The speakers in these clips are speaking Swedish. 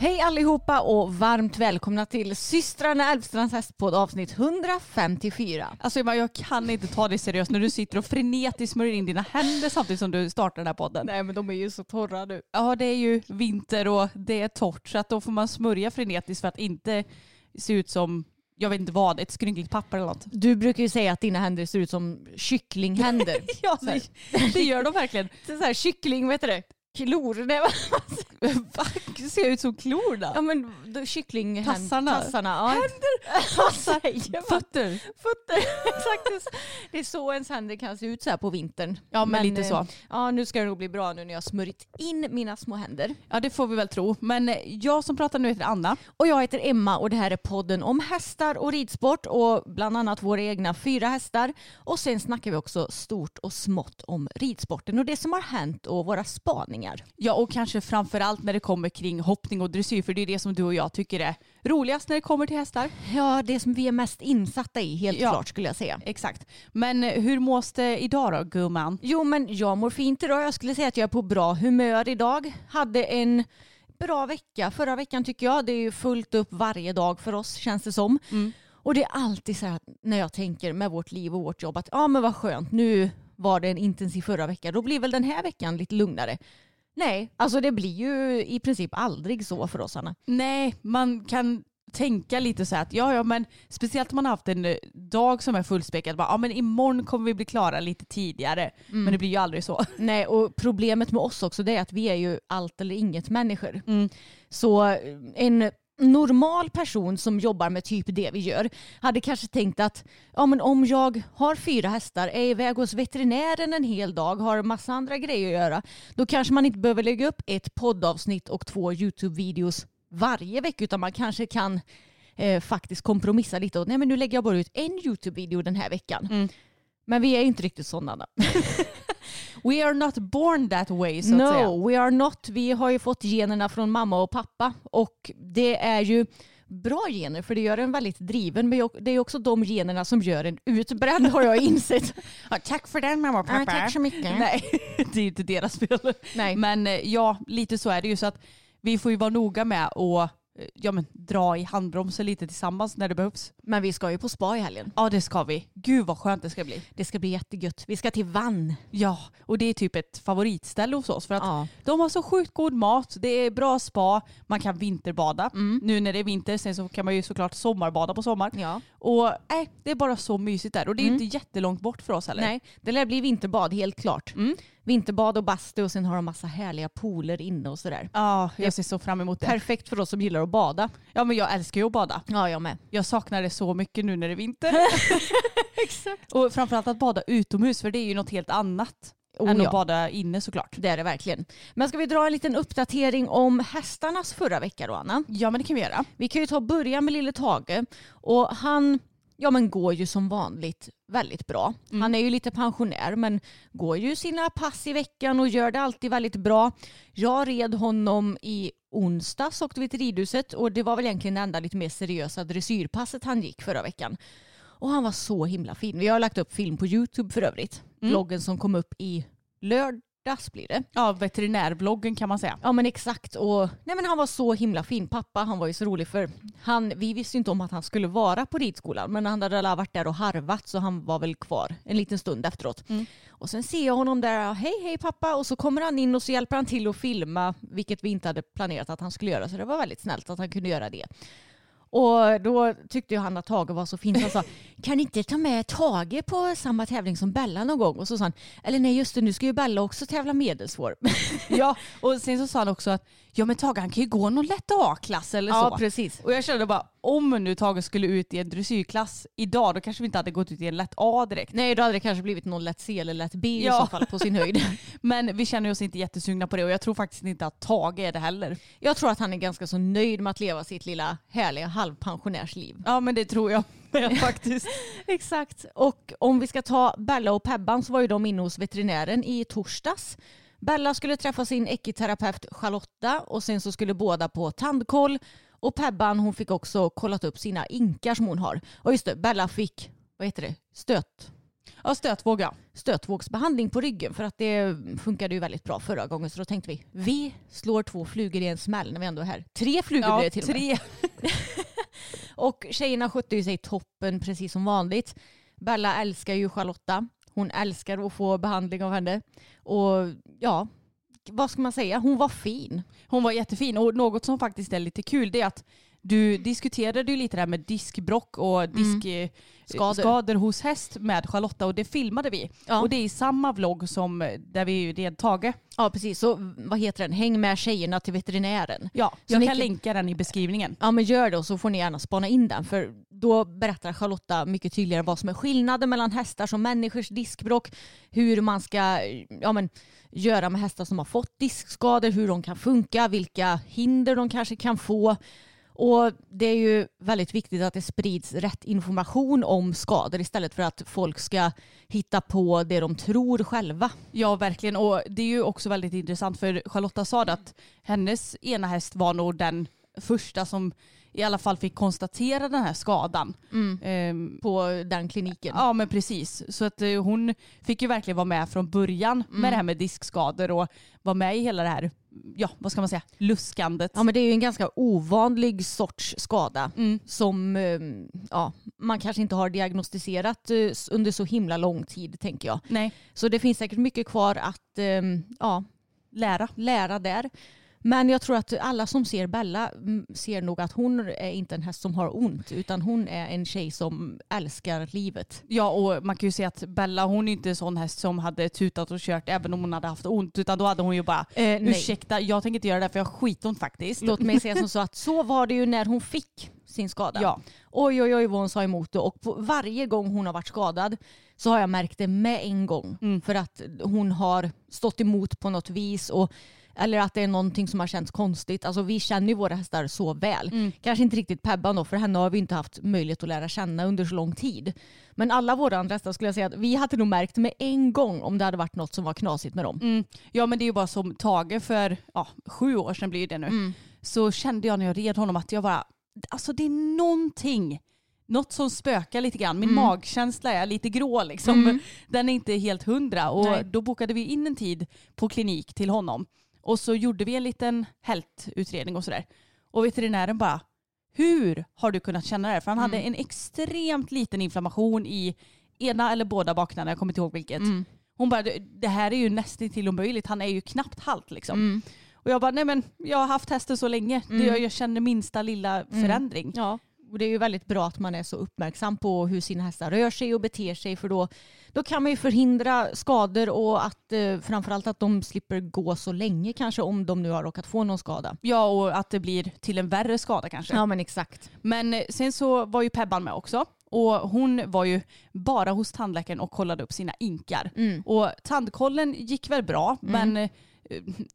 Hej allihopa och varmt välkomna till systrarna Älvstrands hästpodd avsnitt 154. Alltså Emma, jag kan inte ta det seriöst när du sitter och frenetiskt smörjer in dina händer samtidigt som du startar den här podden. Nej men de är ju så torra nu. Ja, det är ju vinter och det är torrt så att då får man smörja frenetiskt för att inte se ut som, jag vet inte vad, ett skrynkligt papper eller något. Du brukar ju säga att dina händer ser ut som kycklinghänder. Ja, det, det gör de verkligen. Så här, kyckling, vad heter det? Klor? Nej? Ser ut som klor då? ja men då, kyckling... Tassarna. Tassarna. Ja. Händer? Tassar, fötter. Fötter. Exakt. Det är så ens händer kan se ut så här på vintern. Ja, men lite eh, så. Ja, nu ska det nog bli bra nu när jag smörjt in mina små händer. Ja, det får vi väl tro. Men eh, jag som pratar nu heter Anna. Och jag heter Emma och det här är podden om hästar och ridsport och bland annat våra egna fyra hästar. Och sen snackar vi också stort och smått om ridsporten och det som har hänt och våra spaningar. Ja, och kanske framförallt när det kommer kring hoppning och dressyr, för det är det som du och jag tycker är roligast när det kommer till hästar. Ja, det som vi är mest insatta i helt Ja. klart skulle jag säga. Exakt. Men eh, hur mås det idag då, gumman? Jo, men jag mår fint idag. Jag skulle säga att jag är på bra humör idag. Hade en bra vecka förra veckan tycker jag. Det är ju fullt upp varje dag för oss känns det som. Och det är alltid så här när jag tänker med vårt liv och vårt jobb att ja men vad skönt nu var det en intensiv förra vecka. Då blir väl den här veckan lite lugnare. Nej, alltså det blir ju i princip aldrig så för oss Anna. Nej, man kan tänka lite så här att ja, ja, men speciellt om man har haft en eh, dag som är fullspäckad. Bara, Ja, men imorgon kommer vi bli klara lite tidigare. Men det blir ju aldrig så. Nej, och problemet med oss också det är att vi är ju allt eller inget människor. Så eh, en normal person som jobbar med typ det vi gör hade kanske tänkt att ja, men om jag har fyra hästar, är iväg hos veterinären en hel dag, har massa andra grejer att göra, då kanske man inte behöver lägga upp ett poddavsnitt och två YouTube-videos varje vecka utan man kanske kan eh, faktiskt kompromissa lite och nej men nu lägger jag bara ut en YouTube-video den här veckan. Men vi är inte riktigt sådana. We are not born that way så att säga. No, we are not. Vi har ju fått generna från mamma och pappa och det är ju bra gener för det gör en väldigt driven men det är också de generna som gör en utbränd har jag insett. Ja, tack för den mamma och pappa. Ja, tack så mycket. Nej, det är inte deras fel. Nej. Men eh, ja, lite så är det ju så att vi får ju vara noga med att ja, men, dra i handbromsen lite tillsammans när det behövs. Men vi ska ju på spa i helgen. Ja det ska vi. Gud vad skönt det ska bli. Det ska bli jättegött. Vi ska till Vann. Ja, och det är typ ett favoritställe hos oss för att Ja. de har så sjukt god mat, det är bra spa, man kan vinterbada. Nu när det är vinter, sen så kan man ju såklart sommarbada på sommar. Ja. Och nej, det är bara så mysigt där och det är inte jättelångt bort för oss heller. Nej, det lär bli vinterbad helt klart. Vinterbad och bastu och sen har de massa härliga pooler inne och sådär. Ja, jag ser så fram emot det. Perfekt för oss som gillar att bada. Ja men jag älskar ju att bada. Ja, jag med. Jag saknar det så mycket nu när det är vinter. Exakt. Och framförallt att bada utomhus för det är ju något helt annat. Oh, än ja. att bada inne såklart. Det är det verkligen. Men ska vi dra en liten uppdatering om hästarnas förra vecka då Anna? Ja men det kan vi göra. Vi kan ju ta börja med lille Tage. Och han ja, men går ju som vanligt väldigt bra. Han är ju lite pensionär men går ju sina pass i veckan och gör det alltid väldigt bra. Jag red honom i onsdags åkte vi till ridhuset och det var väl egentligen det enda lite mer seriösa dressyrpasset han gick förra veckan. Och han var så himla fin. Vi har lagt upp film på YouTube för övrigt. Bloggen som kom upp i lördags blir det. Ja, veterinärbloggen kan man säga. Ja men exakt. Och, nej, men han var så himla fin. Pappa han var ju så rolig för han, vi visste inte om att han skulle vara på ridskolan men han hade alla varit där och harvat så han var väl kvar en liten stund efteråt. Och sen ser jag honom där, hej hej pappa och så kommer han in och så hjälper han till att filma vilket vi inte hade planerat att han skulle göra så det var väldigt snällt att han kunde göra det. Och då tyckte ju han att Tage var så fin så han sa kan inte ta med Tage på samma tävling som Bella någon gång? Och så sa han eller nej just det nu ska ju Bella också tävla medelsvår. Ja, och sen så sa han också att ja men Tage han kan ju gå någon lätt A-klass eller ja så. precis. Och jag kände bara om nu Tage skulle ut i en dressyrklass idag då kanske vi inte hade gått ut i en lätt A direkt. Nej, då hade det kanske blivit någon lätt C eller lätt B i Ja. så fall på sin höjd. Men vi känner oss inte jättesugna på det och jag tror faktiskt inte att Tage är det heller. Jag tror att han är ganska så nöjd med att leva sitt lilla härliga halvpensionärsliv. Ja men det tror jag med faktiskt. Exakt. Och om vi ska ta Bella och Pebban så var ju de inne hos veterinären i torsdags. Bella skulle träffa sin ekiterapeut Charlotta och sen så skulle båda på tandkoll. Och Pebban hon fick också kollat upp sina inkar som hon har. Och just det, Bella fick, vad heter det, stöt. Ja stötvåg ja. stötvågsbehandling på ryggen för att det funkade ju väldigt bra förra gången så då tänkte vi vi slår två flugor i en smäll när vi ändå är här. Tre flugor blir Ja, det till och med. tre. Och tjejerna skötte ju sig toppen precis som vanligt. Bella älskar ju Charlotta. Hon älskar att få behandling av henne. Och ja, vad ska man säga? Hon var fin. Hon var jättefin och något som faktiskt är lite kul det är att du diskuterade ju lite det här med diskbrock och diskskador Skador. skador hos häst med Charlotta och det filmade vi. Ja. Och det är i samma vlogg som eh, där vi red Tage. Ja precis, så vad heter den? Häng med tjejerna till veterinären. Ja, Så jag kan länka den i beskrivningen. Ja men gör det och så får ni gärna spana in den för då berättar Charlotta mycket tydligare vad som är skillnaden mellan hästar som människors diskbråck, hur man ska ja, men, göra med hästar som har fått diskskador, hur de kan funka, vilka hinder de kanske kan få. Och det är ju väldigt viktigt att det sprids rätt information om skador istället för att folk ska hitta på det de tror själva. Ja verkligen och det är ju också väldigt intressant för Charlotta sa det att hennes ena häst var nog den första som i alla fall fick konstatera den här skadan. Ehm, på den kliniken. Ja men precis. Så att eh, hon fick ju verkligen vara med från början med det här med diskskador och vara med i hela det här, ja vad ska man säga, luskandet. Ja men det är ju en ganska ovanlig sorts skada Mm. som eh, ja, man kanske inte har diagnostiserat eh, under så himla lång tid tänker jag. Nej, Så det finns säkert mycket kvar att eh, ja, lära. lära där. Men jag tror att alla som ser Bella mm, ser nog att hon är inte en häst som har ont utan hon är en tjej som älskar livet. Ja och man kan ju säga att Bella hon är inte en sån häst som hade tutat och kört även om hon hade haft ont utan då hade hon ju bara Eh, nej. ursäkta jag tänker inte göra det för jag har skitont faktiskt. Låt mig säga som så att så var det ju när hon fick sin skada. Ja. Oj oj oj vad hon sa emot det och på varje gång hon har varit skadad så har jag märkt det med en gång. Mm. För att hon har stått emot på något vis och eller att det är någonting som har känts konstigt. Alltså vi känner ju våra hästar så väl. Mm. Kanske inte riktigt Pebban då för henne har vi inte haft möjlighet att lära känna under så lång tid. Men alla våra andra hästar skulle jag säga att vi hade nog märkt med en gång om det hade varit något som var knasigt med dem. Mm. Ja men det är ju bara som Tage för ja, sju år sedan blir det nu. Mm. Så kände jag när jag red honom att jag bara, alltså det är någonting, något som spökar lite grann. Min Mm. magkänsla är lite grå liksom. Den är inte helt hundra och Nej. då bokade vi in en tid på klinik till honom. Och så gjorde vi en liten hältutredning och sådär. Och veterinären bara, hur har du kunnat känna det? För han hade Mm. en extremt liten inflammation i ena eller båda bakknäna, jag kommer inte ihåg vilket. Mm. Hon bara, det här är ju nästan till omöjligt, han är ju knappt halt liksom. Mm. Och jag bara, nej men jag har haft hästen så länge, det, jag, jag känner minsta lilla förändring. Ja, och det är ju väldigt bra att man är så uppmärksam på hur sina hästar rör sig och beter sig för då, då kan man ju förhindra skador och att eh, framförallt att de slipper gå så länge kanske om de nu har råkat få någon skada. Ja och att det blir till en värre skada kanske. Ja men exakt. Men eh, sen så var ju Pebban med också. Och hon var ju bara hos tandläkaren och kollade upp sina inkar. Mm. Och tandkollen gick väl bra men eh, eh,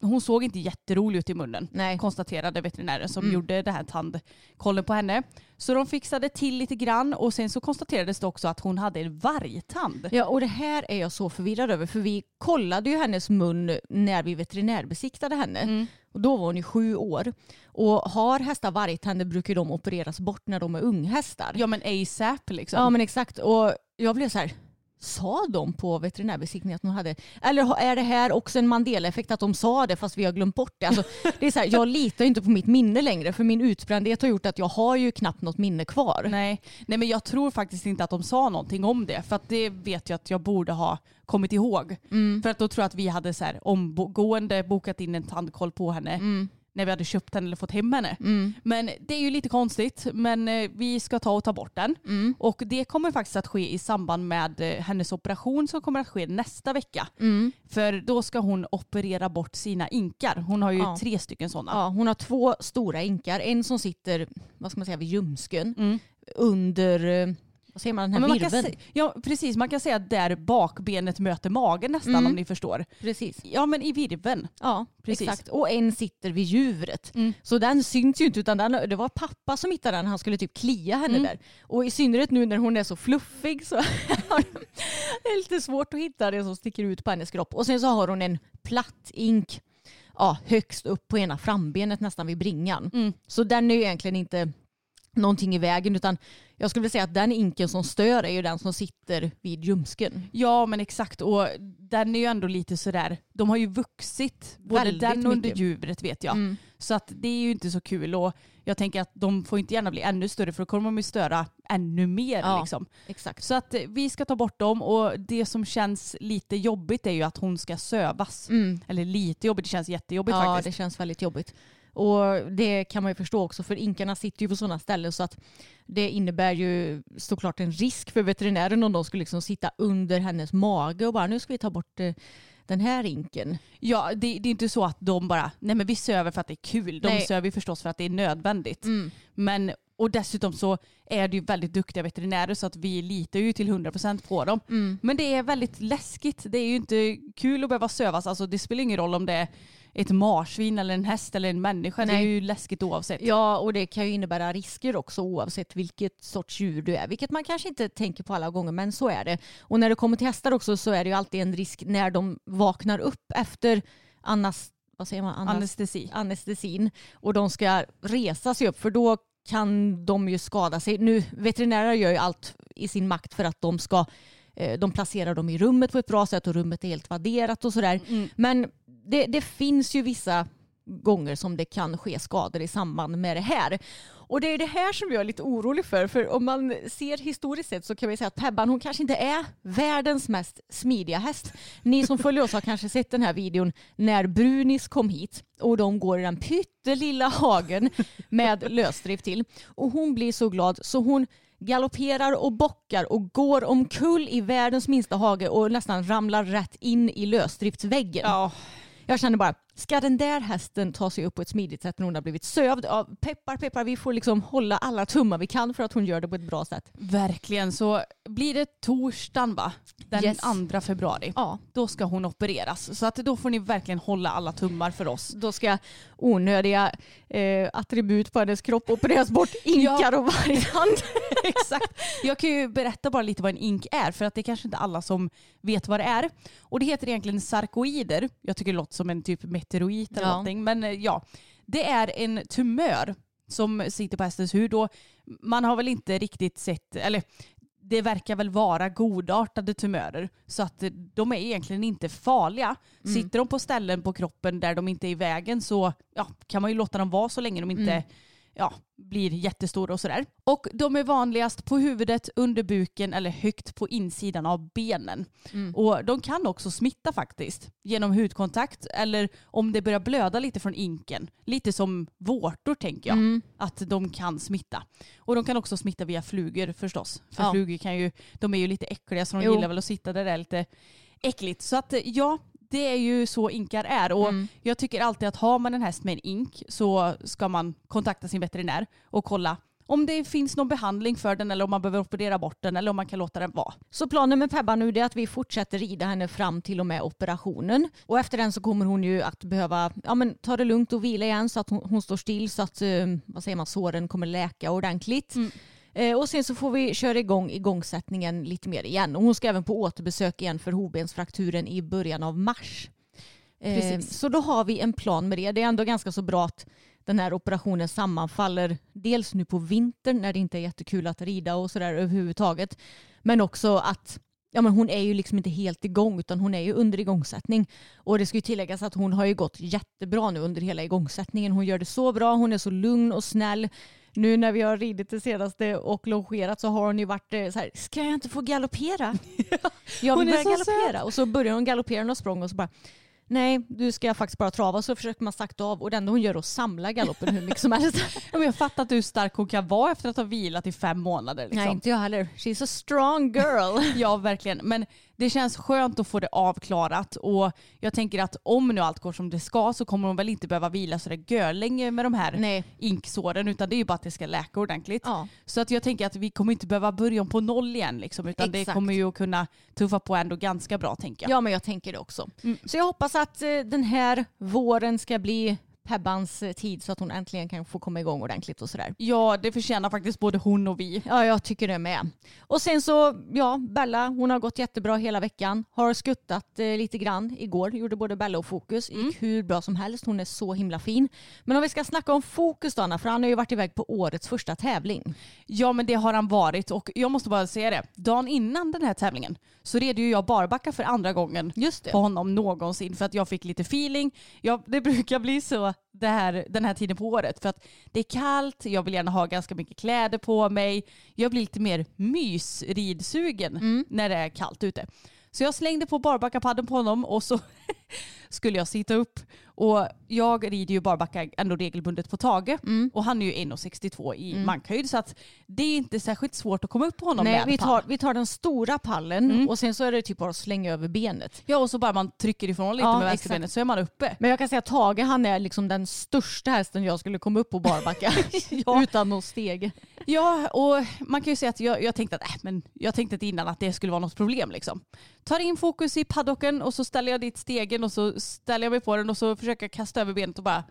hon såg inte jätterolig ut i munnen. Nej. Konstaterade veterinären som Mm. gjorde det här tandkollen på henne. Så de fixade till lite grann och sen så konstaterades det också att hon hade en vargtand. Ja, och det här är jag så förvirrad över för vi kollade ju hennes mun när vi veterinärbesiktade henne. Mm. Och då var hon ju sju år. Och har hästar vargtänder brukar de opereras bort när de är unghästar. Ja men ASAP liksom. Ja men exakt. Och jag blev så här, sa de på veterinärbesiktningen att hon hade, eller är det här också en Mandela-effekt att de sa det fast vi har glömt bort det? Alltså, det är så här, jag litar inte på mitt minne längre för min utbrändhet har gjort att jag har ju knappt något minne kvar. Nej, nej men jag tror faktiskt inte att de sa någonting om det. För att det vet jag att jag borde ha kommit ihåg. Mm. För att då tror jag att vi hade så här omgående bokat in en tandkoll på henne. Mm. När vi hade köpt henne eller fått hem henne. Men det är ju lite konstigt. Men eh, vi ska ta och ta bort den. Mm. Och det kommer faktiskt att ske i samband med eh, hennes operation som kommer att ske nästa vecka. Mm. För då ska hon operera bort sina inkar. Hon har ju Ja. tre stycken sådana. Ja, hon har två stora inkar. En som sitter vad ska man säga, vid ljumsken Mm. under eh, vad säger man, den här kan virveln. se, ja precis, man kan säga där bakbenet möter magen nästan Mm. om ni förstår. Precis. Ja men i virveln. Ja, Precis. exakt. Och en sitter vid djuret. Mm. Så den syns ju inte utan den, det var pappa som hittade den. Han skulle typ klia henne Mm. där. Och i synnerhet nu när hon är så fluffig så det är lite svårt att hitta det som sticker ut på hennes kropp. Och sen så har hon en platt ink ja, högst upp på ena frambenet nästan vid bringan. Mm. Så den är ju egentligen inte någonting i vägen utan jag skulle vilja säga att den inken som stör är ju den som sitter vid ljumsken. Ja men exakt och den är ju ändå lite sådär, de har ju vuxit både Väldigt den och under djuret vet jag. Mm. Så att det är ju inte så kul och jag tänker att de får inte gärna bli ännu större för då kommer de ju störa ännu mer. Ja. Liksom. Exakt. Så att eh, vi ska ta bort dem och det som känns lite jobbigt är ju att hon ska sövas. Mm. Eller lite jobbigt, det känns jättejobbigt Ja, faktiskt. det känns väldigt jobbigt. Och det kan man ju förstå också för inkarna sitter ju på sådana ställen så att det innebär ju såklart en risk för veterinären om de skulle liksom sitta under hennes mage och bara nu ska vi ta bort eh, den här inken. Ja, det, det är inte så att de bara, nej men vi söver för att det är kul. De Nej. söver förstås för att det är nödvändigt. Men, och dessutom så är det ju väldigt duktiga veterinärer så att vi litar ju till 100% på dem. Men det är väldigt läskigt. Det är ju inte kul att behöva sövas. Alltså det spelar ingen roll om det är ett marsvin eller en häst eller en människa. Det är Nej. ju läskigt oavsett. Ja, och det kan ju innebära risker också oavsett vilket sorts djur du är. Vilket man kanske inte tänker på alla gånger, men så är det. Och när det kommer till hästar också så är det ju alltid en risk när de vaknar upp efter annas, vad säger man? Annas, Anestesi. anestesin och de ska resa sig upp för då kan de ju skada sig. Nu, veterinärer gör ju allt i sin makt för att de ska eh, de placerar dem i rummet på ett bra sätt och rummet är helt vadderat och sådär. Men det, det finns ju vissa gånger som det kan ske skador i samband med det här. Och det är det här som jag är lite orolig för. För om man ser historiskt sett så kan vi säga att Pebban hon kanske inte är världens mest smidiga häst. Ni som följer oss har kanske sett den här videon när Brunis kom hit och de går i den pyttelilla hagen med lösdrift till. Och hon blir så glad så hon galopperar och bockar och går omkull i världens minsta hage och nästan ramlar rätt in i lösdriftsväggen. Ja, jag känner bara, ska den där hästen ta sig upp på ett smidigt sätt när hon har blivit sövd? Ja, peppar, peppar, vi får liksom hålla alla tummar vi kan för att hon gör det på ett bra sätt. verkligen. Så blir det torsdagen va? Den Yes. 2 februari. Ja, Då ska hon opereras. Så att då får ni verkligen hålla alla tummar för oss. då ska onödiga eh, attribut på hennes kropp opereras bort. Inkar och varghand. Exakt. Jag kan ju berätta bara lite vad en ink är för att det är kanske inte alla som vet vad det är. Och det heter egentligen sarkoider. Jag tycker det låter som en typ meteorit eller Ja. någonting. Men eh, ja, det är en tumör som sitter på hästens hud och man har väl inte riktigt sett, eller det verkar väl vara godartade tumörer så att eh, de är egentligen inte farliga. Sitter de på ställen på kroppen där de inte är i vägen så ja, kan man ju låta dem vara så länge de inte ja, blir jättestora och sådär. Och de är vanligast på huvudet, under buken eller högt på insidan av benen. Och de kan också smitta faktiskt genom hudkontakt eller om det börjar blöda lite från inken. Lite som vårtor tänker jag att de kan smitta. Och de kan också smitta via flugor förstås. För Ja. flugor kan ju, de är ju lite äckliga så de Jo. gillar väl att sitta där det är lite äckligt. Så att ja, det är ju så inkar är. Och jag tycker alltid att har man en häst med en ink så ska man kontakta sin veterinär och kolla om det finns någon behandling för den eller om man behöver operera bort den eller om man kan låta den vara. Så planen med Pebba nu är att vi fortsätter rida henne fram till och med operationen. Och efter den så kommer hon ju att behöva ja, men, ta det lugnt och vila igen så att hon, hon står still så att eh, vad säger man, såren kommer läka ordentligt. Eh, och sen så får vi köra igång igångsättningen lite mer igen. Och hon ska även på återbesök igen för hovbensfrakturen i början av mars. Eh, så då har vi en plan med det. Det är ändå ganska så bra att den här operationen sammanfaller dels nu på vintern när det inte är jättekul att rida och sådär överhuvudtaget. Men också att ja, men hon är ju liksom inte helt igång utan hon är ju under igångsättning. Och det ska ju tilläggas att hon har ju gått jättebra nu under hela igångsättningen. Hon gör det så bra, hon är så lugn och snäll. Nu när vi har ridit det senaste och longerat så har hon ju varit eh, så här, ska jag inte få galoppera? jag vill börja galoppera. Och så börjar hon galoppera och språng och så bara Nej, du ska faktiskt bara trava. Så försöker man sakta av och det enda hon gör är att samla galoppen hur mycket som helst. Ja, jag fattar inte hur stark hon kan vara efter att ha vilat i fem månader. Liksom. Nej, inte jag heller. She's a strong girl. Ja, verkligen. Men det känns skönt att få det avklarat och jag tänker att om nu allt går som det ska så kommer hon väl inte behöva vila så det gör länge med de här Nej. inksåren utan det är ju bara att det ska läka ordentligt. Ja. Så att jag tänker att vi kommer inte behöva börja om på noll igen liksom, utan det Exakt. kommer ju att kunna tuffa på ändå ganska bra tänker jag. Ja, men jag tänker det också. Så jag hoppas att eh, den här våren ska bli Pebbans eh, tid så att hon äntligen kan få komma igång ordentligt och sådär. Ja, det förtjänar faktiskt både hon och vi. Ja, jag tycker det med. Och sen så, ja, Bella, hon har gått jättebra hela veckan. Har skuttat eh, lite grann igår. Gjorde både Bella och Fokus. Gick hur bra som helst. Hon är så himla fin. Men om vi ska snacka om Fokus då, Anna, för han har ju varit iväg på årets första tävling. Ja men det har han varit och jag måste bara säga det. Dagen innan den här tävlingen så red ju jag barbacka för andra gången Just det. på honom någonsin för att jag fick lite feeling. Jag, det brukar bli så här, den här tiden på året för att det är kallt, jag vill gärna ha ganska mycket kläder på mig. Jag blir lite mer mysridsugen när det är kallt ute. Så jag slängde på barbackapadden på honom och så skulle jag sitta upp. Och jag rider ju barbacka ändå regelbundet på Tage. Och han är ju 1,62 i mankhöjd. Så att det är inte särskilt svårt att komma upp på honom Nej, med vi tar, vi tar den stora pallen och sen så är det typ bara att slänga över benet. Ja och så bara man trycker ifrån lite Ja, med vänsterbenet så är man uppe. Men jag kan säga att Tage han är liksom den största hästen jag skulle komma upp på barbacka. Utan någon steg. Ja, och man kan ju säga att jag, jag tänkte att, äh, men jag tänkte inte innan att det skulle vara något problem liksom. Tar in fokus i paddocken och så ställer jag dit stegen och så ställer jag mig på den och så försöker jag kasta över benet och bara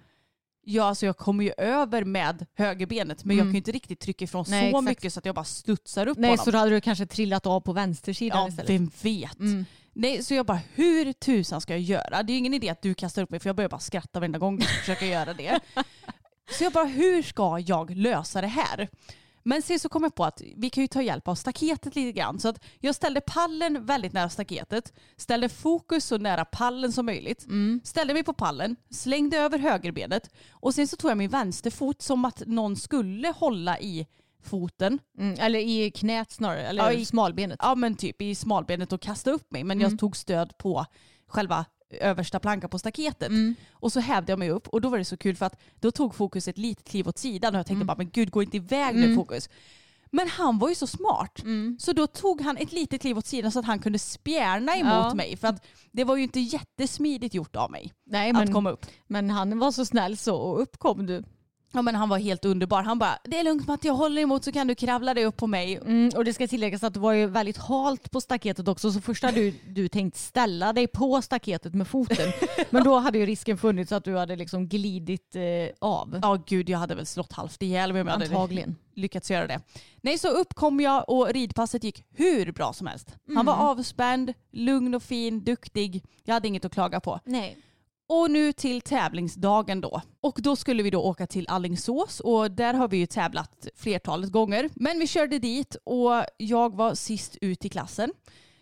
Ja, alltså jag kommer ju över med högerbenet men jag kan ju inte riktigt trycka ifrån Nej, så exakt. mycket så att jag bara studsar upp Nej, honom. så då hade du kanske trillat av på vänstersidan Ja, istället. vem vet. Nej, så jag bara, hur tusan ska jag göra? Det är ju ingen idé att du kastar upp mig för jag börjar bara skratta varenda gång du försöker göra det. Så jag bara, hur ska jag lösa det här? Men sen så kom jag på att vi kan ju ta hjälp av staketet lite grann. Så att jag ställde pallen väldigt nära staketet, ställde fokus så nära pallen som möjligt, ställde mig på pallen, slängde över högerbenet och sen så tog jag min vänsterfot som att någon skulle hålla i foten Mm, eller i knät snarare, eller Ja, i- smalbenet. ja men typ i smalbenet och kasta upp mig. Men jag tog stöd på själva översta plankan på staketet. Och så hävde jag mig upp och då var det så kul för att då tog fokus ett litet kliv åt sidan och jag tänkte bara men gud gå inte iväg nu fokus. Men han var ju så smart. Så då tog han ett litet kliv åt sidan så att han kunde spjärna emot Ja. mig. För att det var ju inte jättesmidigt gjort av mig Nej, att men, komma upp. men han var så snäll så och upp kom du. Ja men han var helt underbar. Han bara det är lugnt Matte jag håller emot så kan du kravla dig upp på mig. Mm, och det ska tilläggas att det var ju väldigt halt på staketet också så först hade du, du tänkt ställa dig på staketet med foten. Men då hade ju risken funnits att du hade liksom glidit eh, av. Ja gud jag hade väl slått halvt ihjäl mig om jag hade Antagligen. lyckats göra det. Nej så upp kom jag och ridpasset gick hur bra som helst. Han var avspänd, lugn och fin, duktig. Jag hade inget att klaga på. Nej. Och nu till tävlingsdagen då. Och då skulle vi då åka till Allingsås och där har vi ju tävlat flertalet gånger. Men vi körde dit och jag var sist ut i klassen.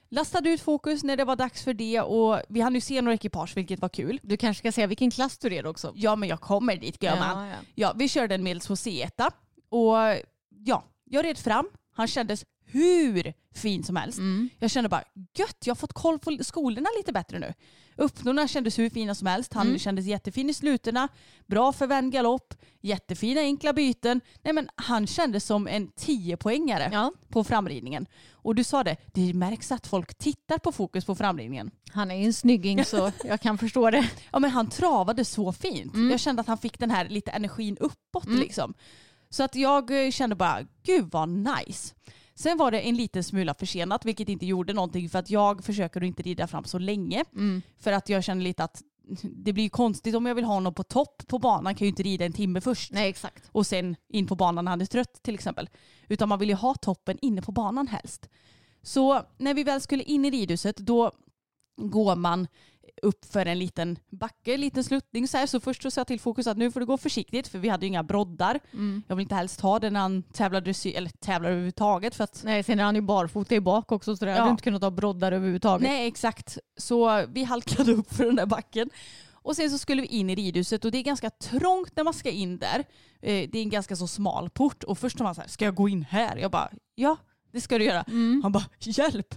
Lastade ut fokus när det var dags för det och vi hann ju se några ekipage vilket var kul. Du kanske ska säga vilken klass du red också. Ja men jag kommer dit gumman. Ja, ja. Ja, vi körde en medels C1 och ja, jag red fram. Han kändes hur fin som helst. Jag kände bara gött, jag har fått koll på skolorna lite bättre nu. Öppnorna kändes hur fina som helst. Han kändes jättefin i slutorna. Bra för vänd galopp. Jättefina enkla byten. Nej men han kändes som en 10-poängare Ja. på framridningen. Och du sa det, det märks att folk tittar på fokus på framridningen. Han är ju en snygging så jag kan förstå det. Ja men han travade så fint. Jag kände att han fick den här lite energin uppåt liksom. Så att jag eh, kände bara, gud vad nice. Sen var det en liten smula försenat vilket inte gjorde någonting för att jag försöker att inte rida fram så länge. För att jag känner lite att det blir konstigt om jag vill ha honom på topp på banan kan jag ju inte rida en timme först Nej exakt. och sen in på banan när han är trött till exempel. Utan man vill ju ha toppen inne på banan helst. Så när vi väl skulle in i ridhuset då går man upp för en liten backe, liten sluttning så här. Så först så sa jag till Fokus att nu får du gå försiktigt för vi hade ju inga broddar. Jag vill inte helst ha det när han tävlar dressyr, eller tävlar överhuvudtaget för att Nej sen är han ju barfota i bak också så det Ja. hade inte kunnat ha broddar överhuvudtaget. Nej exakt. Så vi halkade upp för den där backen. Och sen så skulle vi in i ridhuset och det är ganska trångt när man ska in där. Eh, Det är en ganska så smal port och först var man så här, ska jag gå in här? Jag bara, ja det ska du göra. Han bara, hjälp.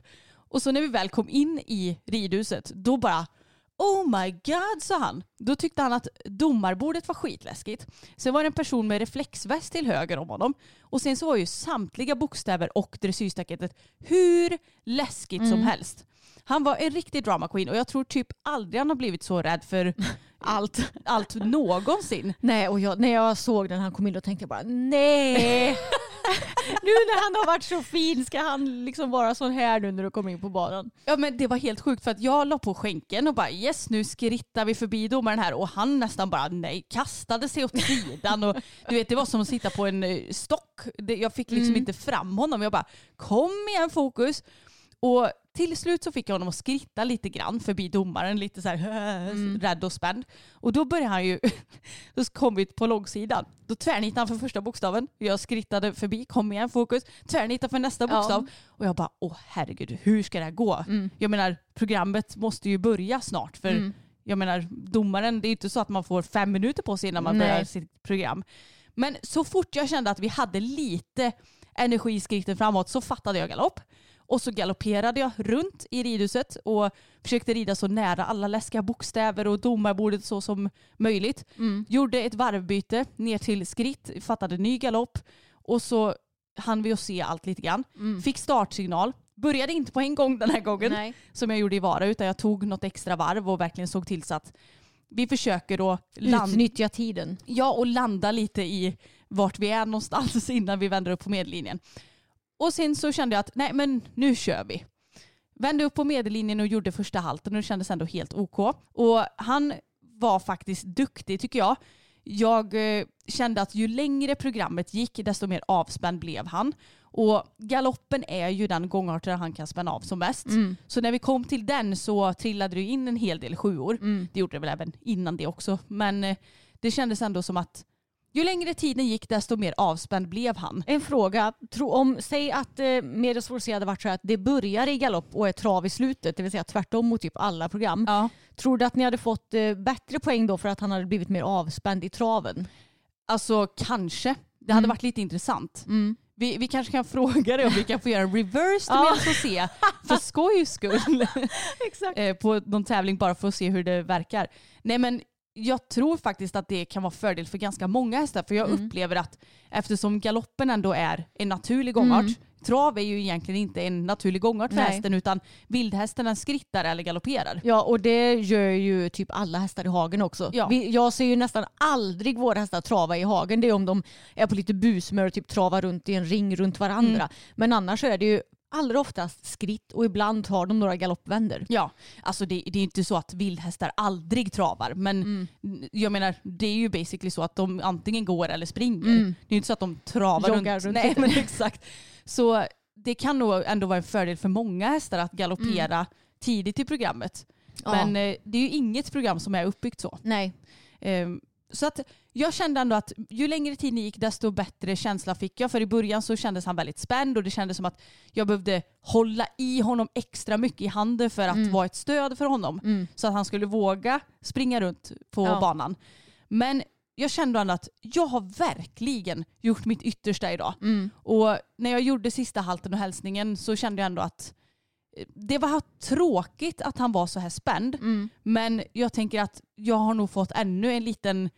Och så när vi väl kom in i ridhuset då bara, oh my god sa han. Då tyckte han att domarbordet var skitläskigt. Sen var det en person med reflexväst till höger om honom. Och sen så var ju samtliga bokstäver och dressyrstaketet hur läskigt som helst. Han var en riktig drama queen och jag tror typ aldrig han har blivit så rädd för allt, allt någonsin. Nej, och jag, när jag såg den han kom in då tänkte jag bara nej. nu när han har varit så fin ska han liksom vara sån här nu när du kommer in på banan. Ja men det var helt sjukt för att jag la på skänken och bara yes nu skrittar vi förbi domaren här och han nästan bara nej kastade sig åt sidan och du vet det var som att sitta på en eh, stock. Jag fick liksom inte fram honom. Jag bara kom igen fokus. Och till slut så fick jag honom att skritta lite grann förbi domaren, lite så här rädd och spänd. Och då började han ju, då kom vi på långsidan. Då tvärnitade han för första bokstaven. Jag skrittade förbi, kom igen fokus. Tvärnitade för nästa Ja. bokstav. Och jag bara, åh herregud, hur ska det här gå? Jag menar, programmet måste ju börja snart. För jag menar, domaren, det är ju inte så att man får fem minuter på sig innan man Nej. börjar sitt program. Men så fort jag kände att vi hade lite energi i skritten framåt så fattade jag galopp. Och så galopperade jag runt i ridhuset och försökte rida så nära alla läskiga bokstäver och domarbordet så som möjligt. Gjorde ett varvbyte ner till skritt, fattade ny galopp och så hann vi att se allt lite grann. Fick startsignal. Började inte på en gång den här gången Nej. som jag gjorde i Vara utan jag tog något extra varv och verkligen såg till så att vi försöker då Utnyttja tiden. ja, och landa lite i vart vi är någonstans innan vi vänder upp på medellinjen. Och sen så kände jag att nej men nu kör vi. Vände upp på medellinjen och gjorde första halten och det kändes ändå helt OK. Och han var faktiskt duktig tycker jag. Jag eh, kände att ju längre programmet gick desto mer avspänd blev han. Och galoppen är ju den gångart där han kan spänna av som mest. Så när vi kom till den så trillade det in en hel del sjuor. Det gjorde det väl även innan det också. Men eh, det kändes ändå som att ju längre tiden gick desto mer avspänd blev han. En fråga. Tro, om, säg att eh, Medelsforce hade varit så att det börjar i galopp och är trav i slutet, det vill säga tvärtom mot typ alla program. Ja. Tror du att ni hade fått eh, bättre poäng då för att han hade blivit mer avspänd i traven? Alltså kanske. Det hade varit lite intressant. Vi, vi kanske kan fråga dig om vi kan få göra en reverse Ja. oss och se för skojs skull eh, på någon tävling bara för att se hur det verkar. Nej men jag tror faktiskt att det kan vara fördel för ganska många hästar för jag upplever att eftersom galoppen ändå är en naturlig gångart trav är ju egentligen inte en naturlig gångart för Nej. hästen utan vildhästen den skrittar eller galopperar. Ja och det gör ju typ alla hästar i hagen också. Ja. Vi, jag ser ju nästan aldrig våra hästar trava i hagen. Det är om de är på lite busmör och typ travar runt i en ring runt varandra. Mm. Men annars är det ju allra oftast skritt och ibland har de några galoppvänder. Ja, alltså det, det är inte så att vildhästar aldrig travar. Men Mm. jag menar, det är ju basically så att de antingen går eller springer. Det är ju inte så att de travar Mm. Joggar runt. runt Nej, men exakt. Så det kan nog ändå vara en fördel för många hästar att galoppera tidigt i programmet. Mm. Ja. Men eh, det är ju inget program som är uppbyggt så. Nej. Ehm, Så att jag kände ändå att ju längre tiden gick desto bättre känsla fick jag. För i början så kändes han väldigt spänd och det kändes som att jag behövde hålla i honom extra mycket i handen för att vara ett stöd för honom. Så att han skulle våga springa runt på Ja. banan. Men jag kände ändå att jag har verkligen gjort mitt yttersta idag. Och när jag gjorde sista halten och hälsningen så kände jag ändå att eh, det var tråkigt att han var så här spänd. Men jag tänker att jag har nog fått ännu en liten,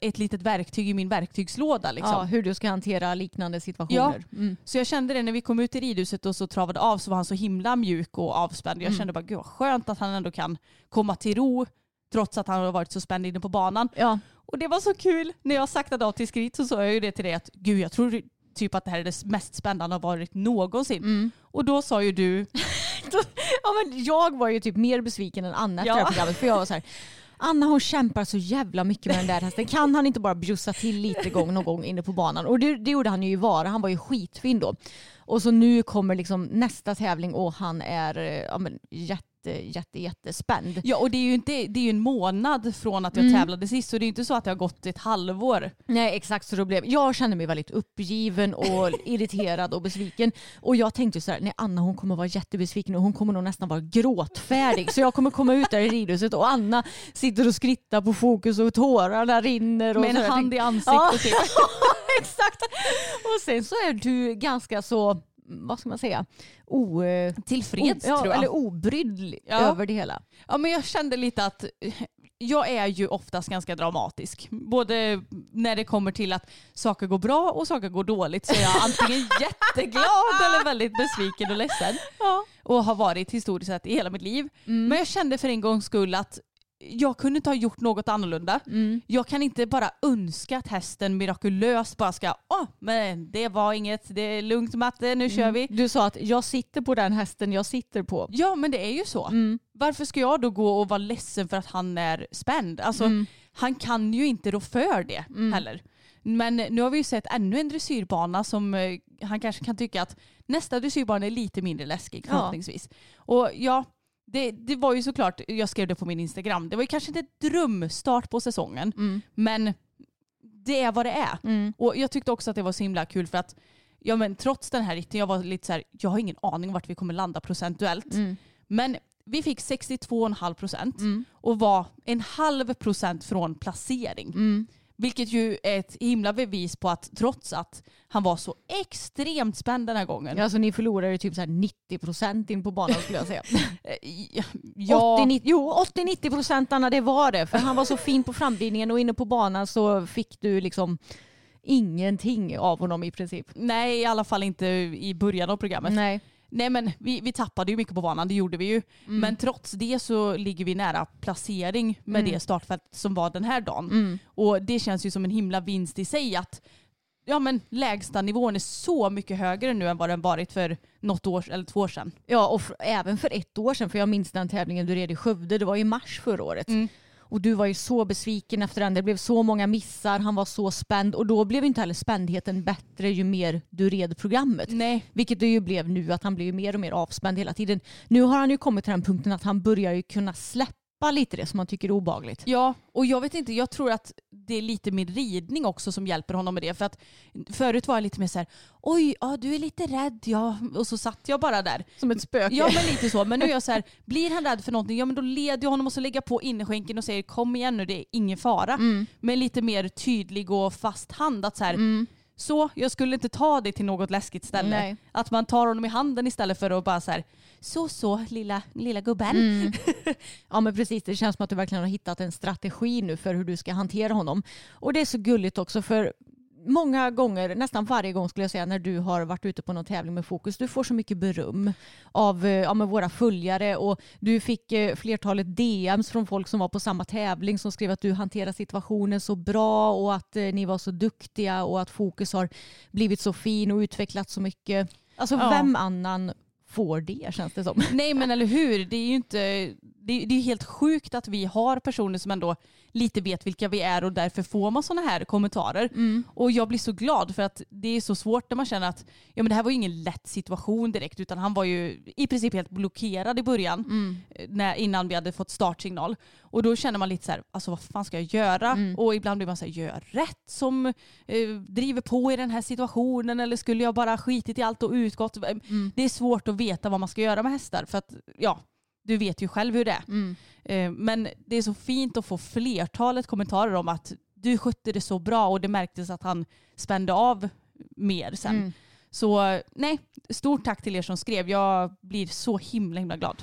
ett litet verktyg i min verktygslåda. Liksom. Ja, hur du ska hantera liknande situationer. Mm. Så jag kände det när vi kom ut i ridhuset och så travade av så var han så himla mjuk och avspänd. Jag kände bara gud vad skönt att han ändå kan komma till ro trots att han har varit så spänd inne på banan. Ja. Och det var så kul. När jag saktade av till skrit så sa jag ju det till dig att gud jag tror typ att det här är det mest spännande har varit någonsin. Mm. Och då sa ju du, Ja, men jag var ju typ mer besviken än Anna efter Ja. det här programmet. För jag var så här, Anna hon kämpar så jävla mycket med den där hästen. Kan han inte bara bjussa till lite gång någon gång inne på banan? Och det, det gjorde han ju i Vara. Han var ju skitfin då. Och så nu kommer liksom nästa tävling och han är eh, ja, men, jätte, jätte, jättespänd. ja och det är ju inte, det är ju en månad från att jag Mm. tävlade sist så det är inte så att det har gått ett halvår. Nej exakt så då blev jag kände mig väldigt uppgiven och irriterad och besviken. Och jag tänkte så här, nej Anna hon kommer vara jättebesviken och hon kommer nog nästan vara gråtfärdig. Så jag kommer komma ut där i ridhuset och Anna sitter och skrittar på fokus och tårarna rinner. Och Med en hand i ansiktet Ja. typ. exakt. Och sen så är du ganska så, vad ska man säga, o, eh, Tillfreds o, ja, tror jag. Eller obrydd Ja. över det hela. Ja men jag kände lite att eh, jag är ju oftast ganska dramatisk. Både när det kommer till att saker går bra och saker går dåligt så är jag antingen jätteglad eller väldigt besviken och ledsen. Och har varit historiskt sett i hela mitt liv. Men jag kände för en gångs skull att jag kunde inte ha gjort något annorlunda. Jag kan inte bara önska att hästen mirakulöst bara ska, åh men det var inget, det är lugnt matte, nu kör vi. Du sa att jag sitter på den hästen jag sitter på. Ja men det är ju så. Varför ska jag då gå och vara ledsen för att han är spänd? Alltså, Han kan ju inte rå för det heller. Men nu har vi ju sett ännu en dressyrbana som eh, han kanske kan tycka att nästa dressyrbana är lite mindre läskig Ja. förhoppningsvis. Och ja, det, det var ju såklart, jag skrev det på min Instagram, det var ju kanske inte ett drömstart på säsongen. Men det är vad det är. Och jag tyckte också att det var så himla kul för att ja, men trots den här ritten, jag var lite så här, jag har ingen aning vart vi kommer landa procentuellt. Men vi fick 62,5 procent och var en halv procent från placering. Vilket ju är ett himla bevis på att trots att han var så extremt spänd den här gången. Ja, Alltså ni förlorade typ så här 90% in på banan skulle jag säga. Eh, ja, 80-90 jo, 80-90 procent Anna, det var det. För han var så fin på framridningen och inne på banan så fick du liksom ingenting av honom i princip. nej i alla fall inte i början av programmet. Nej. Nej men vi, vi tappade ju mycket på banan, det gjorde vi ju. Mm. Men trots det så ligger vi nära placering med Mm. det startfält som var den här dagen. Och det känns ju som en himla vinst i sig att ja, men lägsta nivån är så mycket högre nu än vad den varit för något år eller två år sedan. Ja, och f- även för ett år sedan, för jag minns den tävlingen du red i Skövde, det var i mars förra året. Mm. Och du var ju så besviken efter den, det blev så många missar, han var så spänd och då blev inte heller spändheten bättre ju mer du red programmet. Nej. Vilket det ju blev nu, att han ju mer och mer avspänd hela tiden. Nu har han ju kommit till den punkten att han börjar ju kunna släppa lite det som han tycker är obagligt. Ja, och jag vet inte, jag tror att det är lite min ridning också som hjälper honom med det. För att förut var jag lite mer så här, oj, ja, du är lite rädd, ja. Och så satt jag bara där. Som ett spöke. Ja men lite så. Men nu är jag så här, blir han rädd för någonting, ja men då leder jag honom och så lägger jag på innerskänken och säger kom igen nu, det är ingen fara. Mm. Med lite mer tydlig och fast hand. Att så, här, så, jag skulle inte ta dig till något läskigt ställe. Nej. Att man tar honom i handen istället för att bara så här, så så lilla, lilla gubben. Mm. Ja men precis, det känns som att du verkligen har hittat en strategi nu för hur du ska hantera honom. Och det är så gulligt också för många gånger, nästan varje gång skulle jag säga när du har varit ute på någon tävling med fokus, du får så mycket beröm av eh, ja, våra följare och du fick eh, flertalet DMs från folk som var på samma tävling som skrev att du hanterar situationen så bra och att eh, ni var så duktiga och att fokus har blivit så fin och utvecklats så mycket. Alltså Ja. vem annan får det känns det som. Nej men eller hur, det är ju inte, det är, det är helt sjukt att vi har personer som ändå lite vet vilka vi är och därför får man sådana här kommentarer. Och jag blir så glad för att det är så svårt när man känner att ja, men det här var ju ingen lätt situation direkt utan han var ju i princip helt blockerad i början eh, när, innan vi hade fått startsignal. Och då känner man lite så här, alltså vad fan ska jag göra? Och ibland blir man så här, gör rätt som eh, driver på i den här situationen eller skulle jag bara skitit i allt och utgått? Det är svårt att veta vad man ska göra med hästar för att ja, du vet ju själv hur det är. Eh, Men det är så fint att få flertalet kommentarer om att du skötte det så bra och det märktes att han spände av mer sen. Så nej, stort tack till er som skrev. Jag blir så himla himla glad.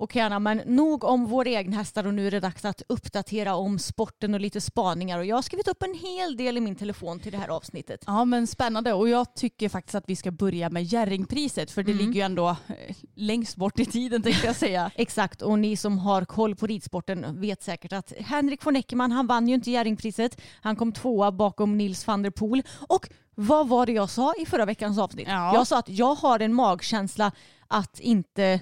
Okej Anna, men nog om våra egna hästar och nu är det dags att uppdatera om sporten och lite spaningar. Och jag har skrivit upp en hel del i min telefon till det här avsnittet. Ja men spännande och jag tycker faktiskt att vi ska börja med Jerringpriset för det ligger ju ändå eh, längst bort i tiden tänkte jag säga. Exakt, och ni som har koll på ridsporten vet säkert att Henrik von Eckermann, han vann ju inte Jerringpriset. Han kom tvåa bakom Nils van der Poel. Och vad var det jag sa i förra veckans avsnitt? Ja. Jag sa att jag har en magkänsla att inte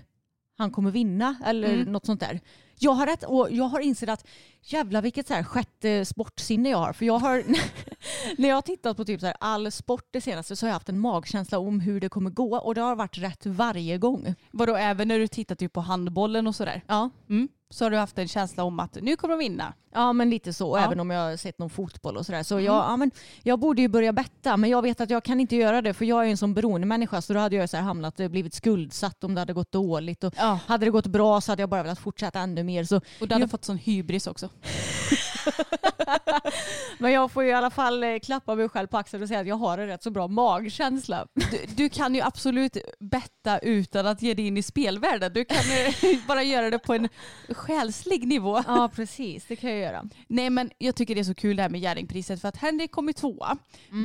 han kommer vinna eller Mm. något sånt där. Jag har rätt och jag har insett att jävla vilket så här sjätte sportsinne jag har. För jag har, när jag har tittat på typ så här all sport det senaste så har jag haft en magkänsla om hur det kommer gå och det har varit rätt varje gång. Vadå även när du tittar typ på handbollen och sådär? Ja, Mm. Så har du haft en känsla om att nu kommer de vinna? ja men lite så. Ja. Även om jag har sett någon fotboll och sådär. Så jag, ja, men jag borde ju börja betta men jag vet att jag kan inte göra det för jag är en sån beroendemänniska så då hade jag så här hamnat, eh, blivit skuldsatt om det hade gått dåligt. Och Ja. Hade det gått bra så hade jag bara velat fortsätta ännu mer. Så Och du hade Jag- fått sån hybris också. Men jag får ju i alla fall eh, klappa mig själv på axeln och säga att jag har en rätt så bra magkänsla. Du, du kan ju absolut betta utan att ge dig in i spelvärlden. Du kan eh, bara göra det på en själslig nivå. Ja precis, det kan jag göra. Nej men jag tycker det är så kul det här med Jerringpriset för att Henrik kom ju tvåa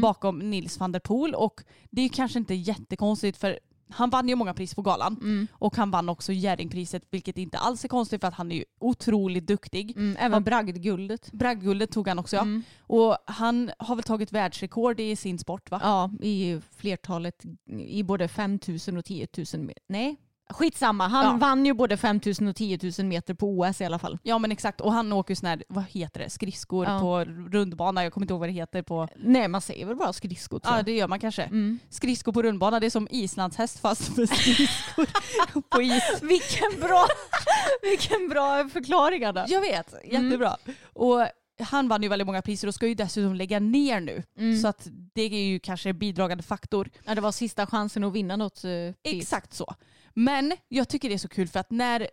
bakom Nils van der Poel och det är ju kanske inte jättekonstigt för han vann ju många priser på galan och han vann också Jerringpriset vilket inte alls är konstigt för att han är ju otroligt duktig. Mm, även bragdguldet. Bragdguldet tog han också ja. Och han har väl tagit världsrekord i sin sport va? Ja, i flertalet, i både 5000 och 10 000 meter. Nej, skitsamma. Han Ja. vann ju både 5000 och 10 000 meter på OS i alla fall. Ja men exakt och han åker ju sån här, vad heter det, skridskor Ja. på rundbana. Jag kommer inte ihåg vad det heter på Nej, man säger väl bara skridskor tror Ja det gör man kanske. Mm. Skridskor på rundbana, det är som islandshäst fast med skridskor på is. Vilken bra, vilken bra förklaring Anna. Jag vet, jättebra. Och han vann ju väldigt många priser och ska ju dessutom lägga ner nu. Så att det är ju kanske en bidragande faktor. Ja, det var sista chansen att vinna något eh, pris. Exakt så. Men jag tycker det är så kul för att när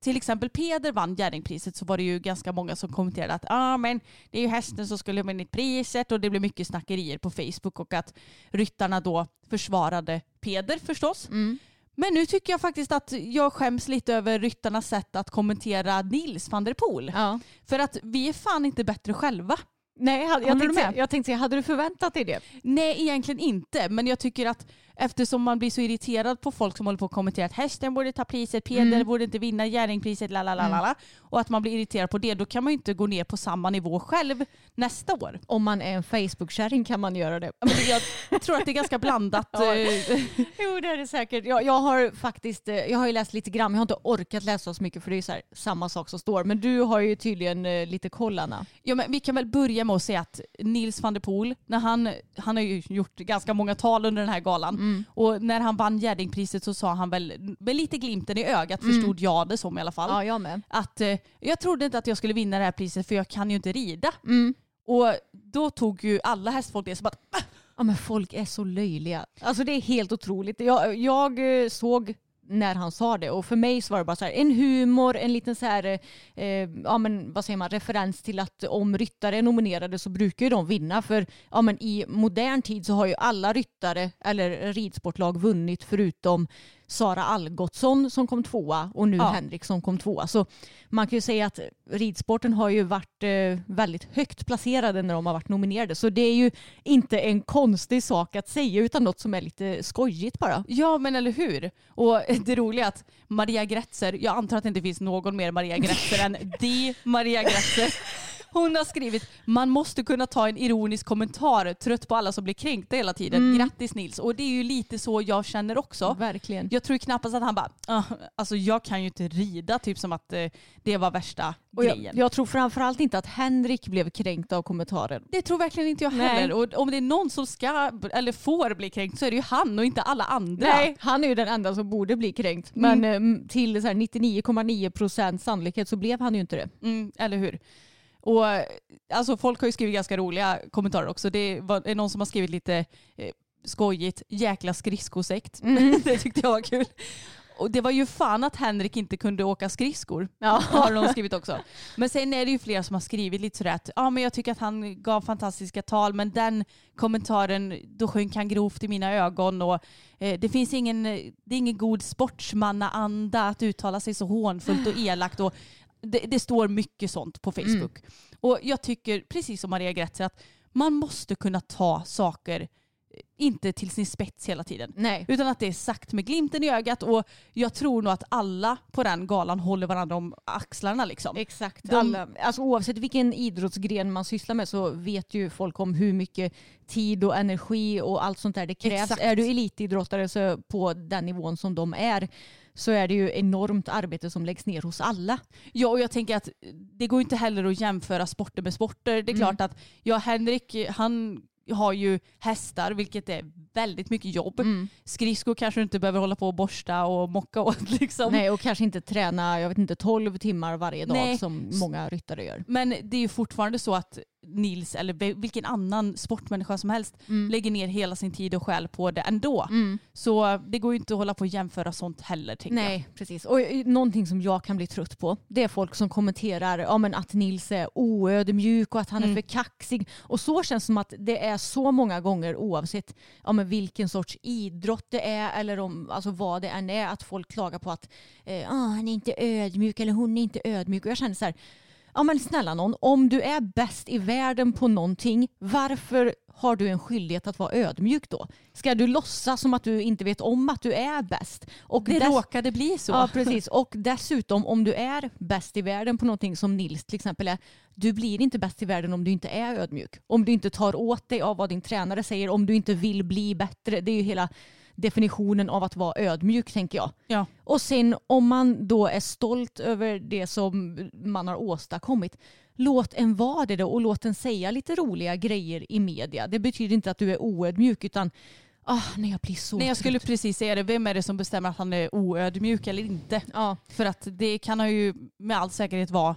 till exempel Peder vann Jerringpriset så var det ju ganska många som kommenterade att ah, men det är ju hästen som skulle ha vunnit priset och det blev mycket snackerier på Facebook och att ryttarna då försvarade Peder förstås. Mm. Men nu tycker jag faktiskt att jag skäms lite över ryttarnas sätt att kommentera Nils van der Poel. Ja. För att vi är fan inte bättre själva. Nej, jag, jag, tänkte, jag tänkte säga, hade du förväntat dig det? Nej, egentligen inte. Men jag tycker att eftersom man blir så irriterad på folk som håller på att kommentera att hästen borde ta priset, Peder Mm. borde inte vinna Jerringpriset, la la la la la. Och att man blir irriterad på det, då kan man ju inte gå ner på samma nivå själv nästa år. Om man är en Facebook-kärring kan man göra det. Jag tror att det är ganska blandat. Ja. eh, Jo det är det säkert. Jag, jag har faktiskt eh, jag har ju läst lite grann, men jag har inte orkat läsa så mycket för det är här, samma sak som står. Men du har ju tydligen eh, lite koll Anna. Ja, men vi kan väl börja med att säga att Nils van der Poel, när han, han har ju gjort ganska många tal under den här galan och när han vann Jerringpriset så sa han väl med lite glimten i ögat förstod jag det som i alla fall. Ja jag med. Att eh, jag trodde inte att jag skulle vinna det här priset för jag kan ju inte rida. Mm. Och då tog ju alla hästfolk det som att "Ah, Ja, men folk är så löjliga. Alltså det är helt otroligt. Jag, jag eh, såg när han sa det. Och för mig så var det bara så här, en humor, en liten så här, eh, eh, ja men vad säger man, referens till att om ryttare är nominerade så brukar ju de vinna. För ja men i modern tid så har ju alla ryttare eller ridsportlag vunnit förutom Sara Algotsson som kom tvåa och nu Ja. Henrik som kom tvåa. Så man kan ju säga att ridsporten har ju varit eh, väldigt högt placerade när de har varit nominerade. Så det är ju inte en konstig sak att säga utan något som är lite skojigt bara. Ja men eller hur. Och det roliga är att Maria Gretzer, jag antar att det inte finns någon mer Maria Gretzer än de Maria Gretzer. Hon har skrivit man måste kunna ta en ironisk kommentar, trött på alla som blir kränkta hela tiden. Grattis Nils. Och det är ju lite så jag känner också. Verkligen. Jag tror knappast att han bara, "Ah, alltså jag kan ju inte rida, typ som att eh, det var värsta Och jag, grejen. jag tror framförallt inte att Henrik blev kränkt av kommentaren. Det tror verkligen inte jag Nej. heller. Och om det är någon som ska eller får bli kränkt så är det ju han och inte alla andra. Nej, han är ju den enda som borde bli kränkt. Men eh, till så här 99,9 procent sannolikhet så blev han ju inte det. Mm, eller hur? Och eh, alltså folk har ju skrivit ganska roliga kommentarer också. Det var, är någon som har skrivit lite eh, skojigt, jäkla skridskosekt. det tyckte jag var kul. Och det var ju fan att Henrik inte kunde åka skridskor. Ja. Har någon skrivit också. Men sen är det ju flera som har skrivit lite sådär att ja, men jag tycker att han gav fantastiska tal men den kommentaren då sjönk han grovt i mina ögon och eh, det finns ingen, det är ingen god sportsmannaanda att uttala sig så hånfullt och elakt och det, det står mycket sånt på Facebook. Och jag tycker precis som Maria Gretzer att man måste kunna ta saker eh, inte till sin spets hela tiden. Nej. Utan att det är sagt med glimten i ögat och jag tror nog att alla på den galan håller varandra om axlarna liksom. Exakt. De- Alla, alltså oavsett vilken idrottsgren man sysslar med så vet ju folk om hur mycket tid och energi och allt sånt där det krävs. Exakt. Är du elitidrottare så på den nivån som de är så är det ju enormt arbete som läggs ner hos alla. Ja och jag tänker att det går inte heller att jämföra sporter med sporter. Det är klart att ja, Henrik han har ju hästar vilket är väldigt mycket jobb. Skridskor kanske du inte behöver hålla på och borsta och mocka åt liksom. Nej, och kanske inte träna jag vet inte, 12 timmar varje dag Nej. som många ryttare gör. Men det är ju fortfarande så att Nils eller vilken annan sportmänniska som helst lägger ner hela sin tid och själ på det ändå. Så det går ju inte att hålla på och jämföra sånt heller tänker jag. Nej, precis. Och eh, någonting som jag kan bli trött på det är folk som kommenterar ja, men att Nils är oödmjuk och att han är för kaxig. Och så känns det som att det är så många gånger oavsett ja, men vilken sorts idrott det är eller om, alltså vad det än är att folk klagar på att eh, ah, han är inte ödmjuk eller hon är inte ödmjuk. Och jag känner så här, ja men snälla någon, om du är bäst i världen på någonting, varför har du en skyldighet att vara ödmjuk då? Ska du låtsas som att du inte vet om att du är bäst? Och Det dess- råkade bli så. Ja, precis. Och dessutom om du är bäst i världen på någonting som Nils till exempel är, du blir inte bäst i världen om du inte är ödmjuk. Om du inte tar åt dig av vad din tränare säger, om du inte vill bli bättre. Det är ju hela definitionen av att vara ödmjuk tänker jag. Ja. Och sen om man då är stolt över det som man har åstadkommit, låt en vara det då och låt en säga lite roliga grejer i media. Det betyder inte att du är oödmjuk utan ah, när jag blir så Nej, jag skulle precis säga det. Vem är det som bestämmer att han är oödmjuk eller inte? Ja. För att det kan han ju med all säkerhet vara.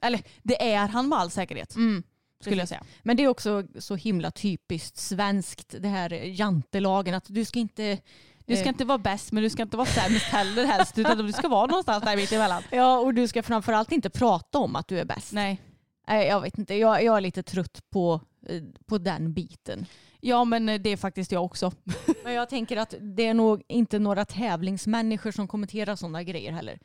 Eller det är han med all säkerhet. Mm. Skulle jag säga. Men det är också så himla typiskt svenskt det här jantelagen att du ska inte Du ska eh, inte vara bäst men du ska inte vara sämst heller helst. Utan du ska vara någonstans där mitt emellan. Ja och du ska framförallt inte prata om att du är bäst. Nej. Nej, jag vet inte, jag, jag är lite trött på, eh, på den biten. Ja men det är faktiskt jag också. Men jag tänker att det är nog inte några tävlingsmänniskor som kommenterar sådana grejer heller.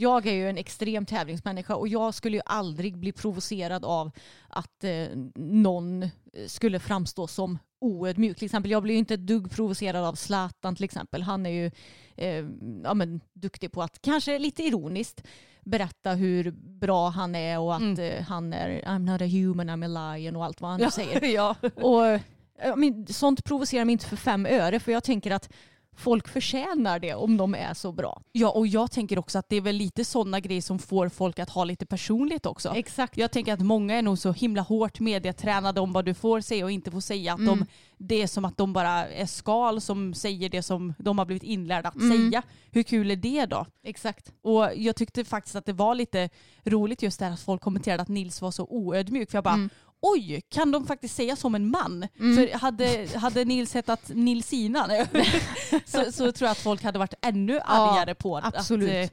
Jag är ju en extrem tävlingsmänniska och jag skulle ju aldrig bli provocerad av att eh, någon skulle framstå som oödmjuk. Till exempel, jag blir ju inte ett dugg provocerad av Zlatan till exempel. Han är ju eh, ja, men, duktig på att, kanske lite ironiskt, berätta hur bra han är och att eh, han är I'm not a human, I'm a lion och allt vad han nu säger. ja. Och, eh, men, sånt provocerar mig inte för fem öre för jag tänker att folk förtjänar det om de är så bra. ja och jag tänker också att det är väl lite sådana grejer som får folk att ha lite personlighet också. Exakt. Jag tänker att många är nog så himla hårt medietränade om vad du får säga och inte får säga. Att Mm. de, det är som att de bara är skal som säger det som de har blivit inlärda att Mm. säga. Hur kul är det då? Exakt. Och jag tyckte faktiskt att det var lite roligt just det här att folk kommenterade att Nils var så oödmjuk. För jag bara, Mm. Oj, kan de faktiskt säga som en man? Mm. För hade, hade Nils hetat Nilsina så, så tror jag att folk hade varit ännu argare på att, absolut. att eh,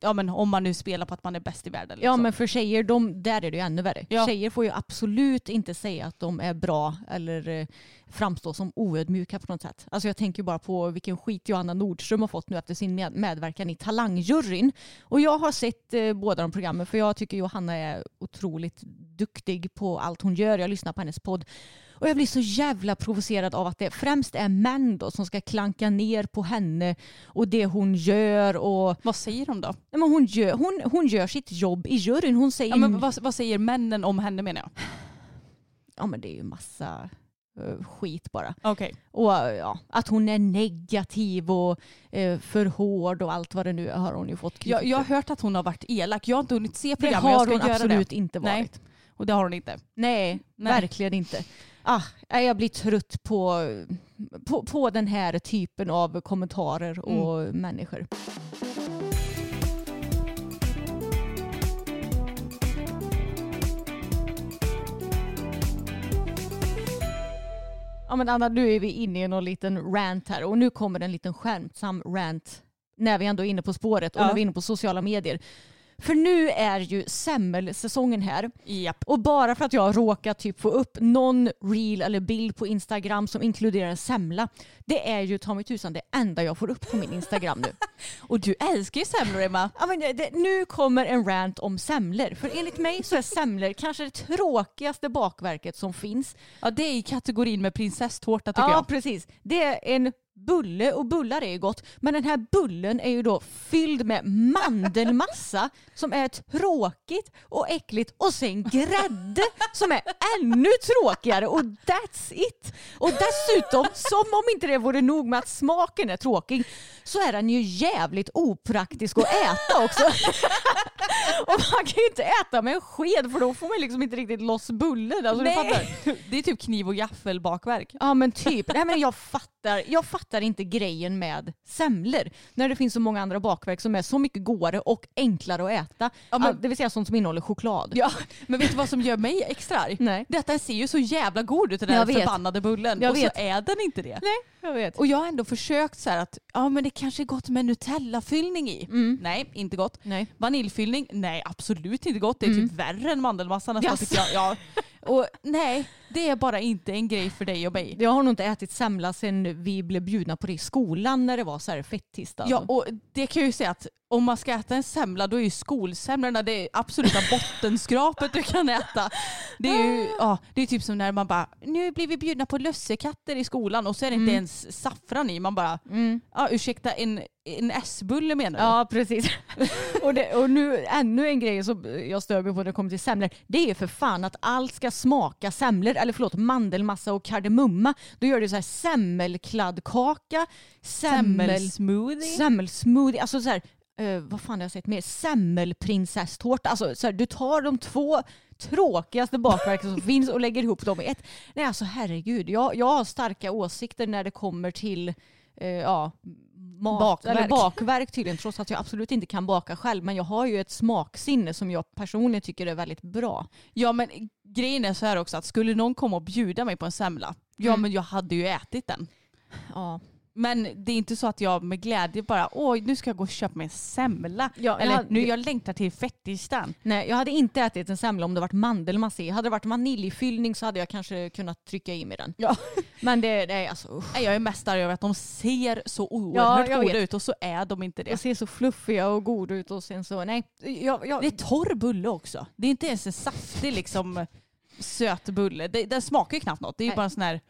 ja, men om man nu spelar på att man är bäst i världen. Ja liksom. men för tjejer, de, där är det ju ännu värre. Ja. Tjejer får ju absolut inte säga att de är bra eller eh, framstå som oödmjuka på något sätt. Alltså jag tänker bara på vilken skit Johanna Nordström har fått nu efter sin med- medverkan i Talangjuryn. Och jag har sett eh, båda de programmen för jag tycker Johanna är otroligt duktig på allt hon gör. Jag lyssnar på hennes podd. Och jag blir så jävla provocerad av att det främst är män då som ska klanka ner på henne och det hon gör. Och, Vad säger de då? Nej, men hon, gör, hon, hon gör sitt jobb i juryn. Hon säger Ja, men vad, vad säger männen om henne menar jag? ja men det är ju massa eh, skit bara. Okej. Och ja, att hon är negativ och eh, för hård och allt vad det nu är har hon ju fått kritik Jag, jag har hört att hon har varit elak. Jag har inte hunnit se Det programmet. jag har hon göra absolut det. inte Nej. Och det har hon inte. Nej, Nej. verkligen inte. Ah, jag blir trött på, på, på den här typen av kommentarer och Mm. människor. Ja men Anna, nu är vi inne i någon liten rant här och nu kommer en liten skämtsam rant när vi ändå är inne på spåret och Ja. när vi är inne på sociala medier. För nu är ju semmelsäsongen här. Japp. Och bara för att jag har råkat typ få upp någon reel eller bild på Instagram som inkluderar en semla. Det är ju ta mig tusan det enda jag får upp på min Instagram nu. Och du älskar ju semlor Emma. Ja, men det, det, nu kommer en rant om semlor. För enligt mig så är semlor kanske det tråkigaste bakverket som finns. Ja det är i kategorin med prinsesstårta tycker Ja jag. precis. Det är en bulle och bullar är ju gott. Men den här bullen är ju då fylld med mandelmassa som är tråkigt och äckligt och sen grädde som är ännu tråkigare och that's it. Och dessutom, som om inte det vore nog med att smaken är tråkig, så är den ju jävligt opraktisk att äta också. och man kan ju inte äta med en sked för då får man liksom inte riktigt loss bullen. Alltså? Nej, det är typ kniv och gaffel bakverk. Ja men typ. Nej, men jag, fattar, jag fattar inte grejen med semlor. När det finns så många andra bakverk som är så mycket godare och enklare att äta. Ja, men- Det vill säga sånt som innehåller choklad. Ja, men vet du vad som gör mig extra arg? Nej. Detta ser ju så jävla god ut den vet. förbannade bullen. Jag och vet. så är den inte det. Nej, jag vet. Och jag har ändå försökt så här att ja men det kanske är gott med Nutella-fyllning i. Mm. Nej, inte gott. Nej. Vaniljfyllning? Nej, absolut inte gott. Det är Mm. typ värre än mandelmassa nästan Jaså? tycker jag. Ja. Och nej, det är bara inte en grej för dig och mig. Jag har nog inte ätit semla sen vi blev bjudna på det i skolan när det var så här fettisdag. Ja, och det kan jag ju säga att om man ska äta en semla då är ju skolsemlorna det absoluta bottenskrapet du kan äta. Det är ju ja, det är typ som när man bara, nu blir vi bjudna på lussekatter i skolan och så är det inte Mm. ens saffran i. Man bara, Mm. ja, ursäkta en, en S-bulle menar du? Ja precis. och, det, och nu ännu en grej som jag stör mig på när det kommer till semlor. Det är för fan att allt ska smaka semlor, eller förlåt mandelmassa och kardemumma. Då gör det så här semmelkladdkaka, semmel, Semmelsmoothie? semmelsmoothie, alltså så här, eh, vad fan har jag sett mer? Semmelprinsesstårta. Alltså så här, du tar de två tråkigaste bakverken som finns och lägger ihop dem i ett. Nej alltså herregud, jag, jag har starka åsikter när det kommer till eh, ja, mat, Bakverk. Eller bakverk tydligen, trots att jag absolut inte kan baka själv. Men jag har ju ett smaksinne som jag personligen tycker är väldigt bra. Ja men grejen är så här också att skulle någon komma och bjuda mig på en semla, ja Mm. men jag hade ju ätit den. Ja. Men det är inte så att jag med glädje bara, oj nu ska jag gå och köpa mig en semla. Ja, Eller jag- nu jag längtar till fettisdagen. Nej, jag hade inte ätit en semla om det varit mandelmassa i. Hade det varit vaniljfyllning så hade jag kanske kunnat trycka i mig den. Ja. Men det, det är alltså usch. Nej, Jag är mest arg över att de ser så Ja, oerhört jag goda vet. ut och så är de inte De det. ser så fluffiga och goda ut och sen så, nej. Jag, jag, Det är torr bulle också. Det är inte ens en saftig liksom söt bulle. Den smakar ju knappt något. Det är ju bara en sån här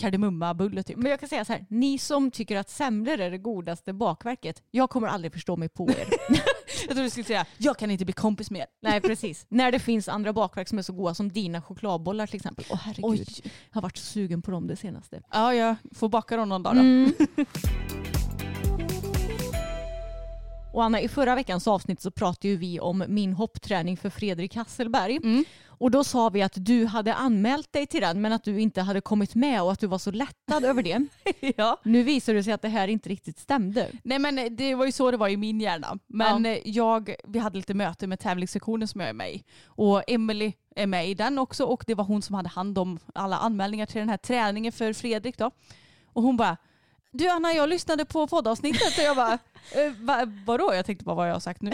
kardemumma-bulle typ. men jag kan säga så här, ni som tycker att semlor är det godaste bakverket, jag kommer aldrig förstå mig på er. Jag trodde du skulle säga, jag kan inte bli kompis med er. nej precis. När det finns andra bakverk som är så goda som dina chokladbollar till exempel. Åh herregud, Oj. jag har varit så sugen på dem det senaste. Ja, jag får baka dem någon dag då. Mm. Och Anna, i förra veckans avsnitt så pratade ju vi om min hoppträning för Fredrik Hasselberg. Mm. Och då sa vi att du hade anmält dig till den men att du inte hade kommit med och att du var så lättad över det. ja. Nu visar det sig att det här inte riktigt stämde. Nej men det var ju så det var i min hjärna. Men eh, jag, vi hade lite möte med tävlingssektionen som jag är med i. Och Emily är med i den också och det var hon som hade hand om alla anmälningar till den här träningen för Fredrik då. Och hon bara du Anna, jag lyssnade på poddavsnittet och jag bara, eh, va, vadå? Jag tänkte bara vad jag har sagt nu.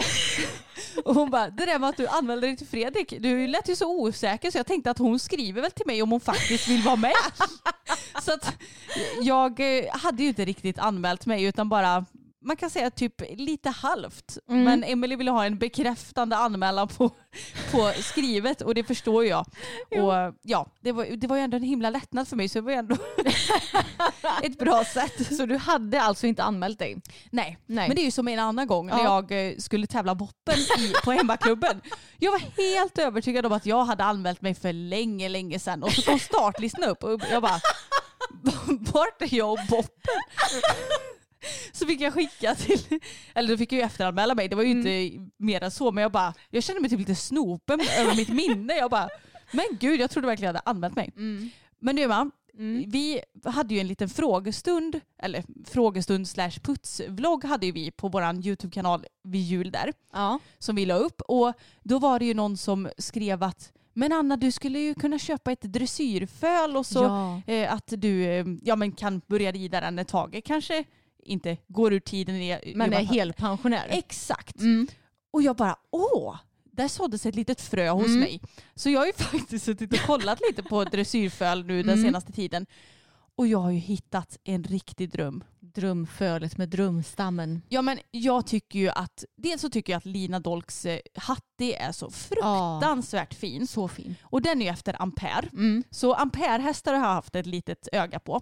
Och hon bara, det där med att du anmälde dig till Fredrik, du lät ju så osäker så jag tänkte att hon skriver väl till mig om hon faktiskt vill vara med. Så att jag eh, hade ju inte riktigt anmält mig utan bara man kan säga typ lite halvt. Mm. Men Emily ville ha en bekräftande anmälan på, på skrivet och det förstår jag. Och ja, det var, det var ju ändå en himla lättnad för mig så det var ju ändå ett bra sätt. Så du hade alltså inte anmält dig? Nej. Nej. men det är ju som en annan gång när Ja. jag eh, skulle tävla boppen i, på hemmaklubben. Jag var helt övertygad om att jag hade anmält mig för länge, länge sedan och så kom startlistan upp och jag bara, vart är jag och boppen? Så fick jag skicka till, eller då fick jag ju efteranmäla mig, det var ju inte mer än så, men jag bara, jag kände mig typ lite snopen över mitt minne. Jag bara, men gud jag trodde verkligen jag hade anmält mig. Men du Emma, vi hade ju en liten frågestund, eller frågestund slash putsvlogg hade ju vi på vår YouTube-kanal vid jul där, Ja. som vi la upp. Och då var det ju någon som skrev att men Anna du skulle ju kunna köpa ett dressyrföl och så Ja. eh, att du eh, ja, men kan börja rida den ett tag. Kanske inte går ur tiden. i- Men i- är helpensionär? Exakt. Mm. Och jag bara åh, där såddes ett litet frö hos Mm. mig. Så jag har ju faktiskt suttit och kollat lite på dressyrföl nu den Mm. senaste tiden. Och jag har ju hittat en riktig dröm. Drömfölet med drömstammen. Ja men jag tycker ju att, dels så tycker jag att Lina Dolks eh, Hatti är så fruktansvärt fin. Så fin. Och den är ju efter Ampere. Mm. Så Ampere-hästar har jag haft ett litet öga på.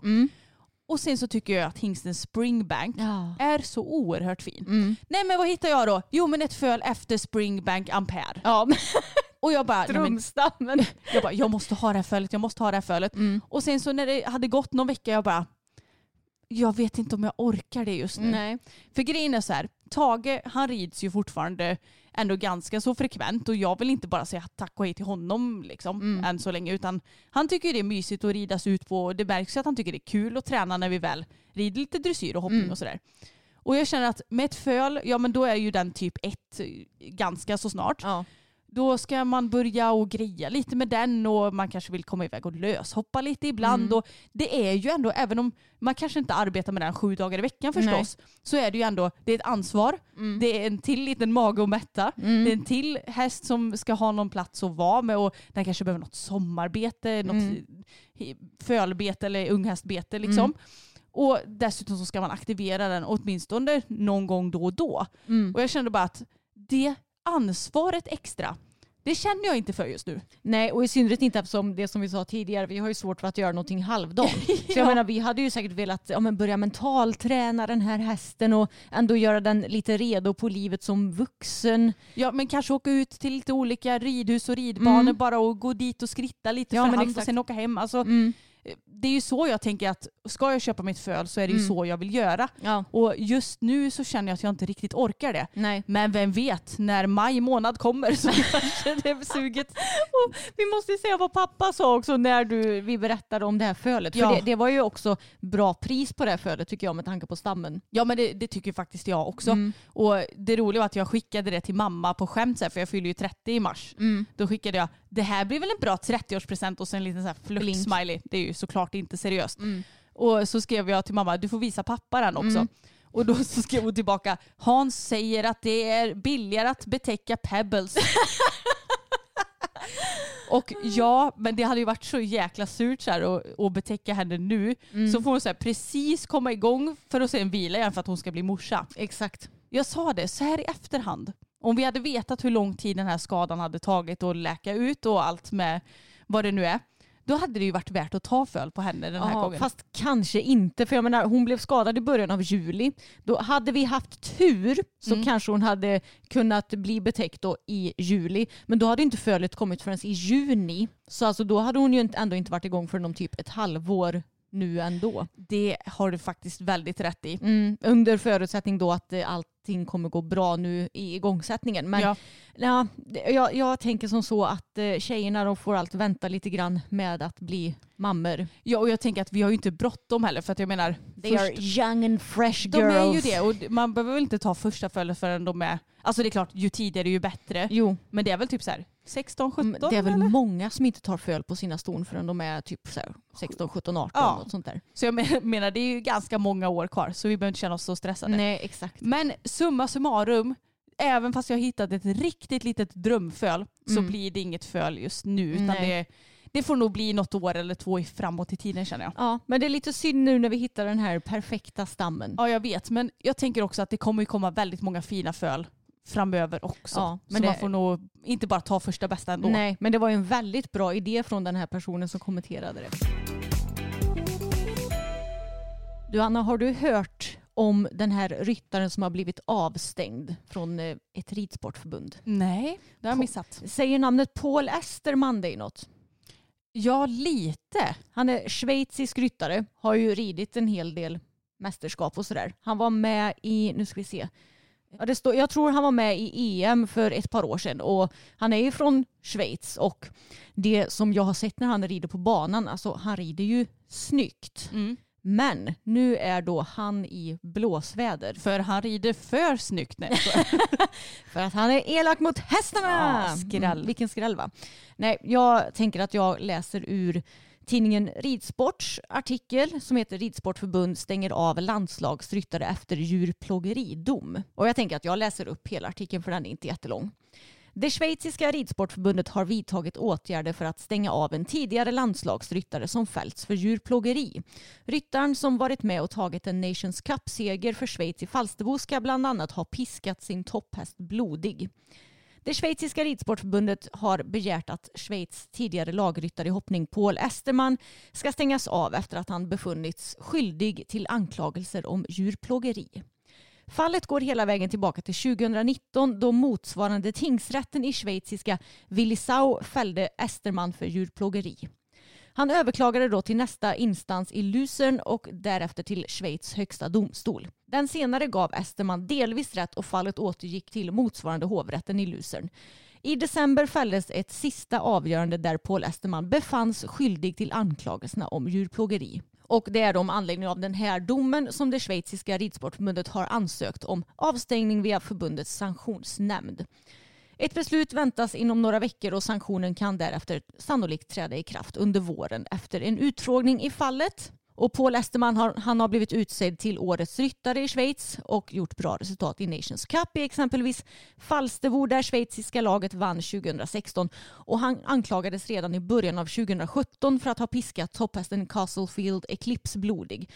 Och sen så tycker jag att hingsten Springbank Ja. är så oerhört fin. Mm. Nej men vad hittar jag då? Jo men ett föl efter Springbank Ampere. Ja, Och jag bara, nej, men, jag bara, jag måste ha det här fölet, jag måste ha det här fölet. Mm. Och sen så när det hade gått någon vecka, jag bara, jag vet inte om jag orkar det just nu. Nej. För grejen är så här, Tage han rids ju fortfarande ändå ganska så frekvent och jag vill inte bara säga tack och hej till honom liksom, Mm. än så länge utan han tycker det är mysigt att ridas ut på och det märks ju att han tycker det är kul att träna när vi väl rider lite dressyr och hoppning Mm. och sådär. Och jag känner att med ett föl, ja men då är ju den typ ett ganska så snart. Ja. Då ska man börja och greja lite med den och man kanske vill komma iväg och löshoppa lite ibland. Mm. Och det är ju ändå, även om man kanske inte arbetar med den sju dagar i veckan förstås, så är det ju ändå det är ett ansvar. Mm. Det är en till liten mage att mätta. Mm. Det är en till häst som ska ha någon plats att vara med och den kanske behöver något sommarbete, något Mm. fölbete eller unghästbete liksom. Och dessutom så ska man aktivera den åtminstone någon gång då och då. Mm. Och jag kände bara att det ansvaret extra, det känner jag inte för just nu. Nej, och i synnerhet inte eftersom det som vi sa tidigare, vi har ju svårt för att göra någonting halvdant. Så jag menar, vi hade ju säkert velat ja, men börja mentalträna den här hästen och ändå göra den lite redo på livet som vuxen. Ja men kanske åka ut till lite olika ridhus och ridbanor Mm. bara och gå dit och skritta lite Ja, för hand och exakt. sen åka hem. Alltså, Mm. Det är ju så jag tänker att ska jag köpa mitt föl så är det ju Mm. så jag vill göra. Ja, Och just nu så känner jag att jag inte riktigt orkar det. nej. Men vem vet, när maj månad kommer så kanske det suget. Och vi måste ju säga vad pappa sa också när du, vi berättade om det här fölet. För Ja. det, det var ju också bra pris på det här fölet tycker jag med tanke på stammen. Ja men det, det tycker faktiskt jag också. Mm. Och det roliga var att jag skickade det till mamma på skämt för jag fyller ju 30 i mars. Mm. Då skickade jag, det här blir väl en bra 30-årspresent och sen en liten så här Blink. fluff-smiley. Det är ju såklart inte seriöst. Mm. Och så skrev jag till mamma, du får visa pappa den också. Mm. Och då så skrev hon tillbaka, Hans säger att det är billigare att betäcka pebbles. Och ja, men det hade ju varit så jäkla surt så här att, att betäcka henne nu. Mm. Så får hon så här precis komma igång för att sen vila igen för att hon ska bli morsa. Exakt. Jag sa det så här i efterhand. Om vi hade vetat hur lång tid den här skadan hade tagit att läka ut och allt med vad det nu är. Då hade det ju varit värt att ta föl på henne den här Ja, gången. Fast kanske inte. För jag menar, hon blev skadad i början av juli. Då hade vi haft tur så Mm. kanske hon hade kunnat bli betäckt då i juli. Men då hade inte fölet kommit förrän i juni. Så alltså då hade hon ju ändå inte varit igång förrän om typ ett halvår nu ändå. Det har du faktiskt väldigt rätt i. Mm, under förutsättning då att eh, allting kommer gå bra nu i igångsättningen. Men Ja. ja, jag, jag tänker som så att eh, tjejerna de får allt vänta lite grann med att bli mammor. Ja, och jag tänker att vi har ju inte bråttom heller för att jag menar They are young and fresh de girls. är ju det och man behöver väl inte ta första följden förrän de är, alltså det är klart ju tidigare ju bättre. Jo, Men det är väl typ så här 16, 17 mm, det är väl eller? många som inte tar föl på sina ston förrän de är typ så här 16, 17, 18 Ja. och sånt där. Så jag men- menar det är ju ganska många år kvar så vi behöver inte känna oss så stressade. Nej, exakt. Men summa summarum, även fast jag hittat ett riktigt litet drömföl så Mm. blir det inget föl just nu. Utan Nej. det, det får nog bli något år eller två i- framåt i tiden känner jag. Ja, men det är lite synd nu när vi hittar den här perfekta stammen. Ja jag vet men jag tänker också att det kommer komma väldigt många fina föl framöver också. Ja, så men det- man får nog inte bara ta första bästa ändå. Nej, men det var ju en väldigt bra idé från den här personen som kommenterade det. Du Anna, har du hört om den här ryttaren som har blivit avstängd från eh, ett ridsportförbund? Nej, det har jag missat. Säger namnet Paul Esterman dig något? Ja lite. Han är schweizisk ryttare, har ju ridit en hel del mästerskap och sådär. Han var med i, nu ska vi se, ja, det står, jag tror han var med i EM för ett par år sedan och han är ju från Schweiz och det som jag har sett när han rider på banan, alltså han rider ju snyggt. Mm. Men nu är då han i blåsväder För han rider för snyggt. Nej, för att han är elak mot hästarna. Ja, skräll. Mm, vilken skräll va? Nej, jag tänker att jag läser ur tidningen Ridsports artikel som heter Ridsportförbund stänger av landslagsryttare efter djurplågeridom. Och jag tänker att jag läser upp hela artikeln för den är inte jättelång. Det schweiziska ridsportförbundet har vidtagit åtgärder för att stänga av en tidigare landslagsryttare som fällts för djurplågeri. Ryttaren som varit med och tagit en Nations Cup-seger för Schweiz i Falsterbo ska bland annat ha piskat sin topphäst blodig. Det schweiziska ridsportförbundet har begärt att Schweiz tidigare lagryttare i hoppning Paul Esterman ska stängas av efter att han befunnits skyldig till anklagelser om djurplågeri. Fallet går hela vägen tillbaka till 2019 då motsvarande tingsrätten i schweiziska Willisau fällde Esterman för djurplågeri. Han överklagade då till nästa instans i Luzern och därefter till Schweiz högsta domstol. Den senare gav Esterman delvis rätt och fallet återgick till motsvarande hovrätten i Luzern. I december fälldes ett sista avgörande där Paul Esterman befanns skyldig till anklagelserna om djurplågeri. Och det är då anledning av den här domen som det schweiziska ridsportförbundet har ansökt om avstängning via förbundets sanktionsnämnd. Ett beslut väntas inom några veckor och sanktionen kan därefter sannolikt träda i kraft under våren efter en utfrågning i fallet. Och Paul Esterman har, han har blivit utsedd till årets ryttare i Schweiz och gjort bra resultat i Nations Cup i exempelvis Falsterbo där schweiziska laget vann 2016 och han anklagades redan i början av 2017 för att ha piskat topphästen Castlefield Eclipse blodig.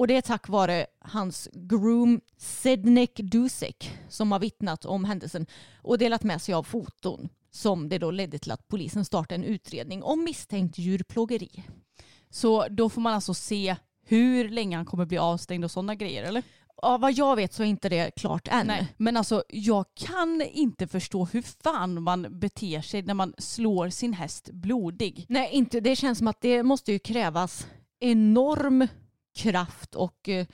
Och det är tack vare hans groom Sednek Dusek som har vittnat om händelsen och delat med sig av foton som det då ledde till att polisen startade en utredning om misstänkt djurplågeri. Så då får man alltså se hur länge han kommer bli avstängd och sådana grejer eller? Ja, vad jag vet så är inte det klart än. Nej, men alltså jag kan inte förstå hur fan man beter sig när man slår sin häst blodig. Nej, inte. det känns som att det måste ju krävas enorm kraft och eh,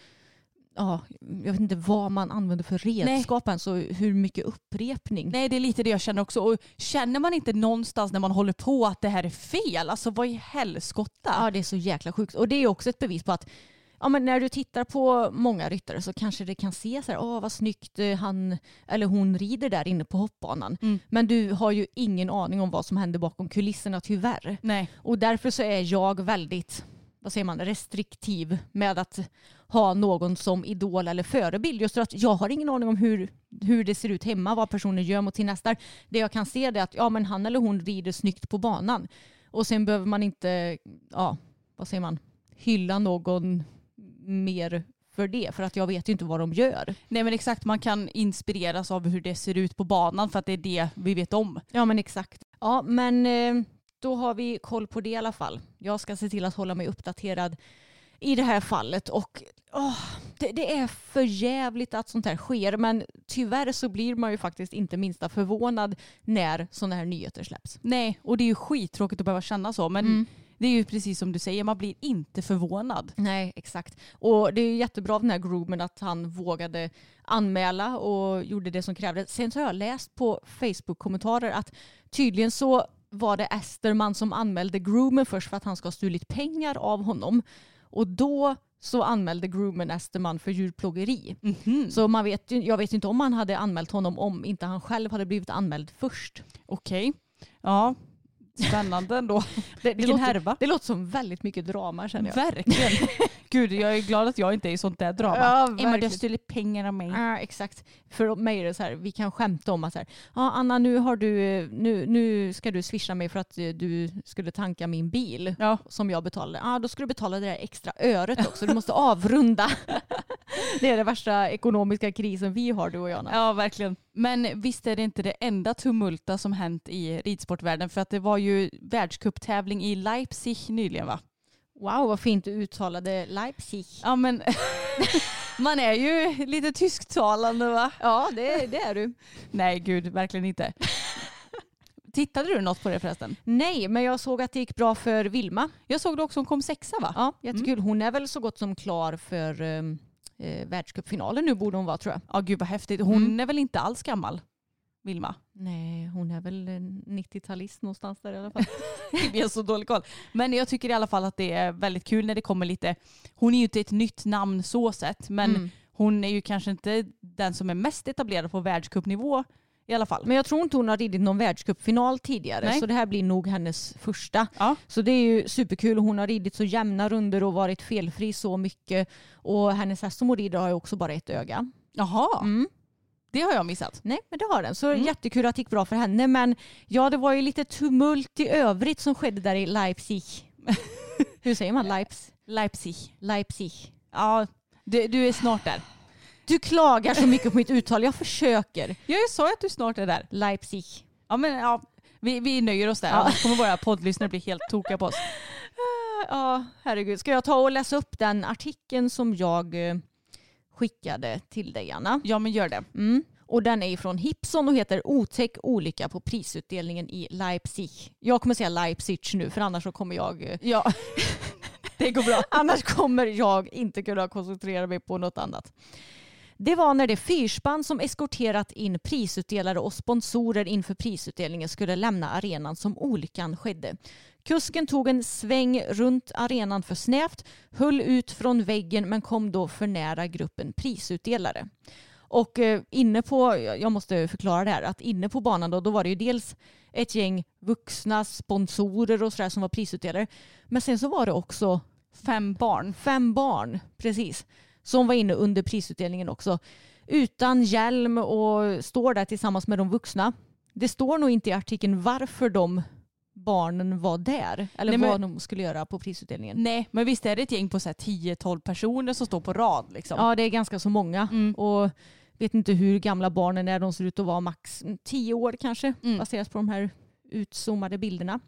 ja, jag vet inte vad man använder för redskap än, så hur mycket upprepning. Nej det är lite det jag känner också. Och känner man inte någonstans när man håller på att det här är fel, alltså vad i helskotta? Ja, det är så jäkla sjukt. Och det är också ett bevis på att ja, men när du tittar på många ryttare så kanske det kan se så här, åh vad snyggt eh, han eller hon rider där inne på hoppbanan. Mm. Men du har ju ingen aning om vad som händer bakom kulisserna tyvärr. Nej. Och därför så är jag väldigt vad säger man, restriktiv med att ha någon som idol eller förebild. Just för att jag har ingen aning om hur, hur det ser ut hemma, vad personer gör mot sin hästar. Det jag kan se är att ja, men han eller hon rider snyggt på banan. Och sen behöver man inte, ja, vad säger man, hylla någon mer för det. För att jag vet ju inte vad de gör. Nej men exakt, man kan inspireras av hur det ser ut på banan för att det är det vi vet om. Ja men exakt. Ja men eh, då har vi koll på det i alla fall. Jag ska se till att hålla mig uppdaterad i det här fallet och åh, det, det är för jävligt att sånt här sker men tyvärr så blir man ju faktiskt inte minsta förvånad när sådana här nyheter släpps. Nej, och det är ju skittråkigt att behöva känna så men Mm. Det är ju precis som du säger, man blir inte förvånad. Nej, exakt. Och det är ju jättebra av den här groomen att han vågade anmäla och gjorde det som krävdes. Sen så har jag läst på Facebook-kommentarer att tydligen så var det Esterman som anmälde groomen först för att han ska ha stulit pengar av honom. Och då så anmälde groomen Esterman för djurplågeri. Mhm. Så man vet, jag vet inte om han hade anmält honom om inte han själv hade blivit anmäld först. Okej. Ja, spännande ändå. Det, det, låter, härva. det låter som väldigt mycket drama känner jag. Verkligen. Gud, jag är glad att jag inte är i sånt där drama. Ja, Emma, du har stulit pengar av mig. Ja, exakt. För mig är det så här, vi kan skämta om att så här, ja, Anna nu, har du, nu, nu ska du swisha mig för att eh, du skulle tanka min bil Ja. som jag betalade. Ja, då ska du betala det där extra öret också. Du måste avrunda. det är den värsta ekonomiska krisen vi har du och jag. Anna. Ja, verkligen. Men visst är det inte det enda tumulta som hänt i ridsportvärlden för att det var ju världscuptävling i Leipzig nyligen va? Wow, vad fint du uttalade Leipzig. Ja men man är ju lite tysktalande va? Ja, det, det är du. Nej gud, verkligen inte. Tittade du något på det förresten? Nej, men jag såg att det gick bra för Vilma. Jag såg det också, hon kom sexa va? Ja, jättekul. Hon är väl så gott som klar för um, eh, världscupfinalen nu borde hon vara tror jag. Ja gud vad häftigt. Hon är väl inte alls gammal? Vilma. Nej, hon är väl en 90-talist någonstans där i alla fall. Vi har så dålig koll. Men jag tycker i alla fall att det är väldigt kul när det kommer lite, hon är ju inte ett nytt namn så sett, men Mm. hon är ju kanske inte den som är mest etablerad på världscupnivå i alla fall. Men jag tror inte hon har ridit någon världscupfinal tidigare Nej. så det här blir nog hennes första. Ja. Så det är ju superkul. Hon har ridit så jämna runder och varit felfri så mycket. Och hennes häst som hon rider har ju också bara ett öga. Jaha, Mm. det har jag missat. Nej, men det har den. Så Mm. jättekul att det gick bra för henne. Men ja, det var ju lite tumult i övrigt som skedde där i Leipzig. Hur säger man? Leips? Leipzig. Leipzig. Ja, du, du är snart där. Du klagar så mycket på mitt uttal. Jag försöker. Jag sa ju att du snart är där. Leipzig. Ja men ja, vi, vi nöjer oss där. Ja. Annars kommer våra poddlyssnare bli helt tokiga på oss. Ja, herregud. Ska jag ta och läsa upp den artikeln som jag eh, skickade till dig, Anna? Ja men gör det. Mm. Och den är från Hipson och heter Otäck olycka på prisutdelningen i Leipzig. Jag kommer säga Leipzig nu för annars så kommer jag eh, Ja, det går bra. Annars kommer jag inte kunna koncentrera mig på något annat. Det var när det fyrspann som eskorterat in prisutdelare och sponsorer inför prisutdelningen skulle lämna arenan som olyckan skedde. Kusken tog en sväng runt arenan för snävt, höll ut från väggen men kom då för nära gruppen prisutdelare. Och eh, inne på, jag måste förklara det här, att inne på banan då, då var det ju dels ett gäng vuxna sponsorer och sådär som var prisutdelare. Men sen så var det också Fem barn. fem barn, precis, som var inne under prisutdelningen också. Utan hjälm och står där tillsammans med de vuxna. Det står nog inte i artikeln varför de barnen var där. Eller Nej, men- vad de skulle göra på prisutdelningen. Nej, men visst är det ett gäng på så här 10-12 personer som står på rad liksom? Ja, det är ganska så många. Mm. Och vet inte hur gamla barnen är. De ser ut att vara max mm, tio år kanske. Mm. Baserat på de här utzoomade bilderna.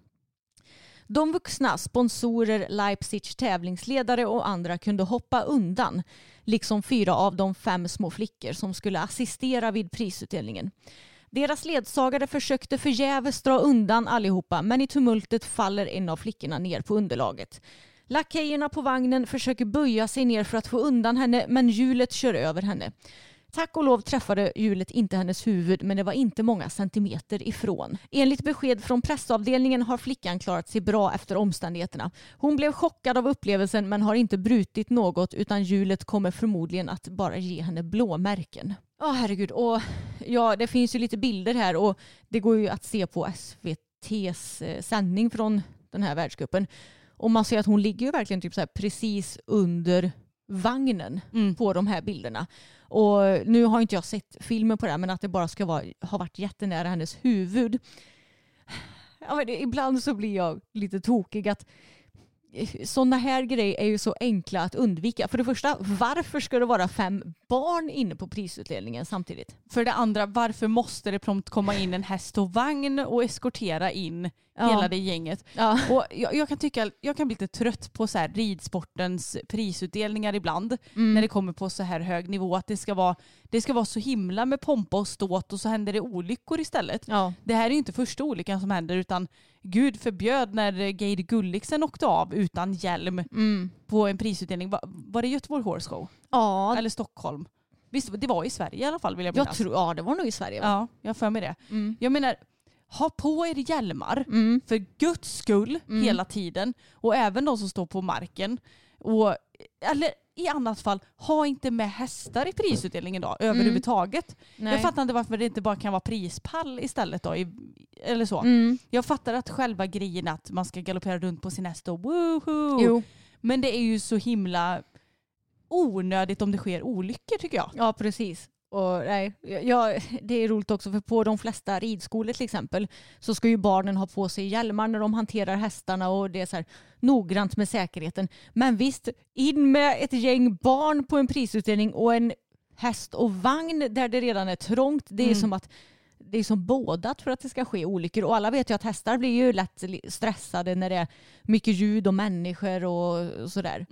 De vuxna, sponsorer, Leipzigs tävlingsledare och andra kunde hoppa undan. Liksom fyra av de fem små flickor som skulle assistera vid prisutdelningen. Deras ledsagare försökte förgäves dra undan allihopa men i tumultet faller en av flickorna ner på underlaget. Lakejerna på vagnen försöker böja sig ner för att få undan henne men hjulet kör över henne. Tack och lov träffade hjulet inte hennes huvud men det var inte många centimeter ifrån. Enligt besked från pressavdelningen har flickan klarat sig bra efter omständigheterna. Hon blev chockad av upplevelsen men har inte brutit något utan hjulet kommer förmodligen att bara ge henne blåmärken. Ja herregud och ja det finns ju lite bilder här och det går ju att se på SVTs eh, sändning från den här världscupen. Och man ser att hon ligger ju verkligen typ så här precis under vagnen Mm. på de här bilderna. Och nu har inte jag sett filmen på det här, men att det bara ska vara, ha varit jättenära hennes huvud. Ja, men det, ibland så blir jag lite tokig att sådana här grejer är ju så enkla att undvika. För det första, varför ska det vara fem barn inne på prisutdelningen samtidigt? För det andra, varför måste det prompt komma in en häst och vagn och eskortera in Ja. hela det gänget? Ja. Och jag, jag kan tycka, jag kan bli lite trött på så här ridsportens prisutdelningar ibland. Mm. När det kommer på så här hög nivå. Att det ska vara, det ska vara så himla med pompa och ståt och så händer det olyckor istället. Ja. Det här är ju inte första olyckan som händer utan gud förbjöd när Geir Gulliksen åkte av utan hjälm Mm. på en prisutdelning. Va- Var det Göteborg Horse Show? Ja, Eller Stockholm? Visst, det var i Sverige i alla fall vill jag jag minnas. tror, ja, det var nog i Sverige. Va? Ja, jag har för mig det. Mm. Jag menar, ha på er hjälmar Mm. för guds skull Mm. hela tiden. Och även de som står på marken. Och, eller i annat fall, ha inte med hästar i prisutdelningen då överhuvudtaget. Nej. Jag fattar inte varför det inte bara kan vara prispall istället då. I, eller så. Mm. Jag fattar att själva grejen att man ska galoppera runt på sin häst och woohoo. Jo. Men det är ju så himla onödigt om det sker olyckor tycker jag. Ja, precis. Och, nej, ja, det är roligt också för på de flesta ridskolor till exempel så ska ju barnen ha på sig hjälmar när de hanterar hästarna och det är så här noggrant med säkerheten. Men visst, in med ett gäng barn på en prisutdelning och en häst och vagn där det redan är trångt. Det är Mm. som att det är som bådat för att det ska ske olyckor och alla vet ju att hästar blir ju lätt stressade när det är mycket ljud och människor och sådär.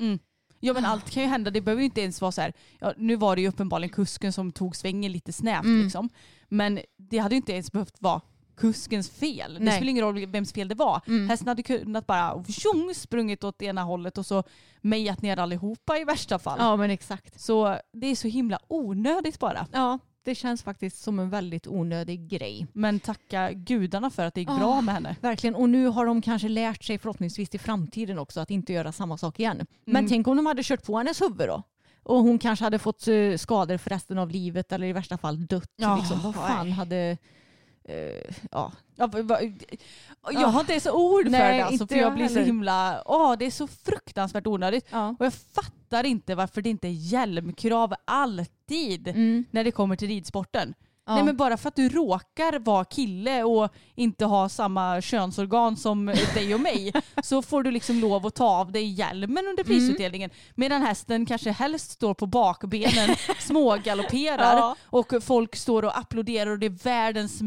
Ja men allt kan ju hända. Det behöver ju inte ens vara så här. Ja, nu var det ju uppenbarligen kusken som tog svängen lite snävt Mm. liksom. Men det hade ju inte ens behövt vara kuskens fel. Det Nej. spelar ingen roll vems fel det var. Mm. Hästen hade kunnat bara tjong, sprungit åt ena hållet och så mejat ner allihopa i värsta fall. Ja men exakt. Så det är så himla onödigt bara. Ja, det känns faktiskt som en väldigt onödig grej. Men tacka gudarna för att det gick Ah. bra med henne. Verkligen. Och nu har de kanske lärt sig förhoppningsvis i framtiden också att inte göra samma sak igen. Men Mm. tänk om de hade kört på hennes huvud då? Och hon kanske hade fått eh, skador för resten av livet eller i värsta fall dött. Ja, liksom. Vad fan hade... eh, ja. Jag har inte ens ord för Nej, det alltså, för jag blir så himla... Åh, det är så fruktansvärt onödigt. Ja. Och jag fattar inte varför det inte är hjälmkrav alltid Mm. när det kommer till ridsporten. Ja. Nej men bara för att du råkar vara kille och inte ha samma könsorgan som dig och mig så får du liksom lov att ta av dig hjälmen under prisutdelningen. Medan hästen kanske helst står på bakbenen, smågalopperar Ja. och folk står och applåderar och det är världens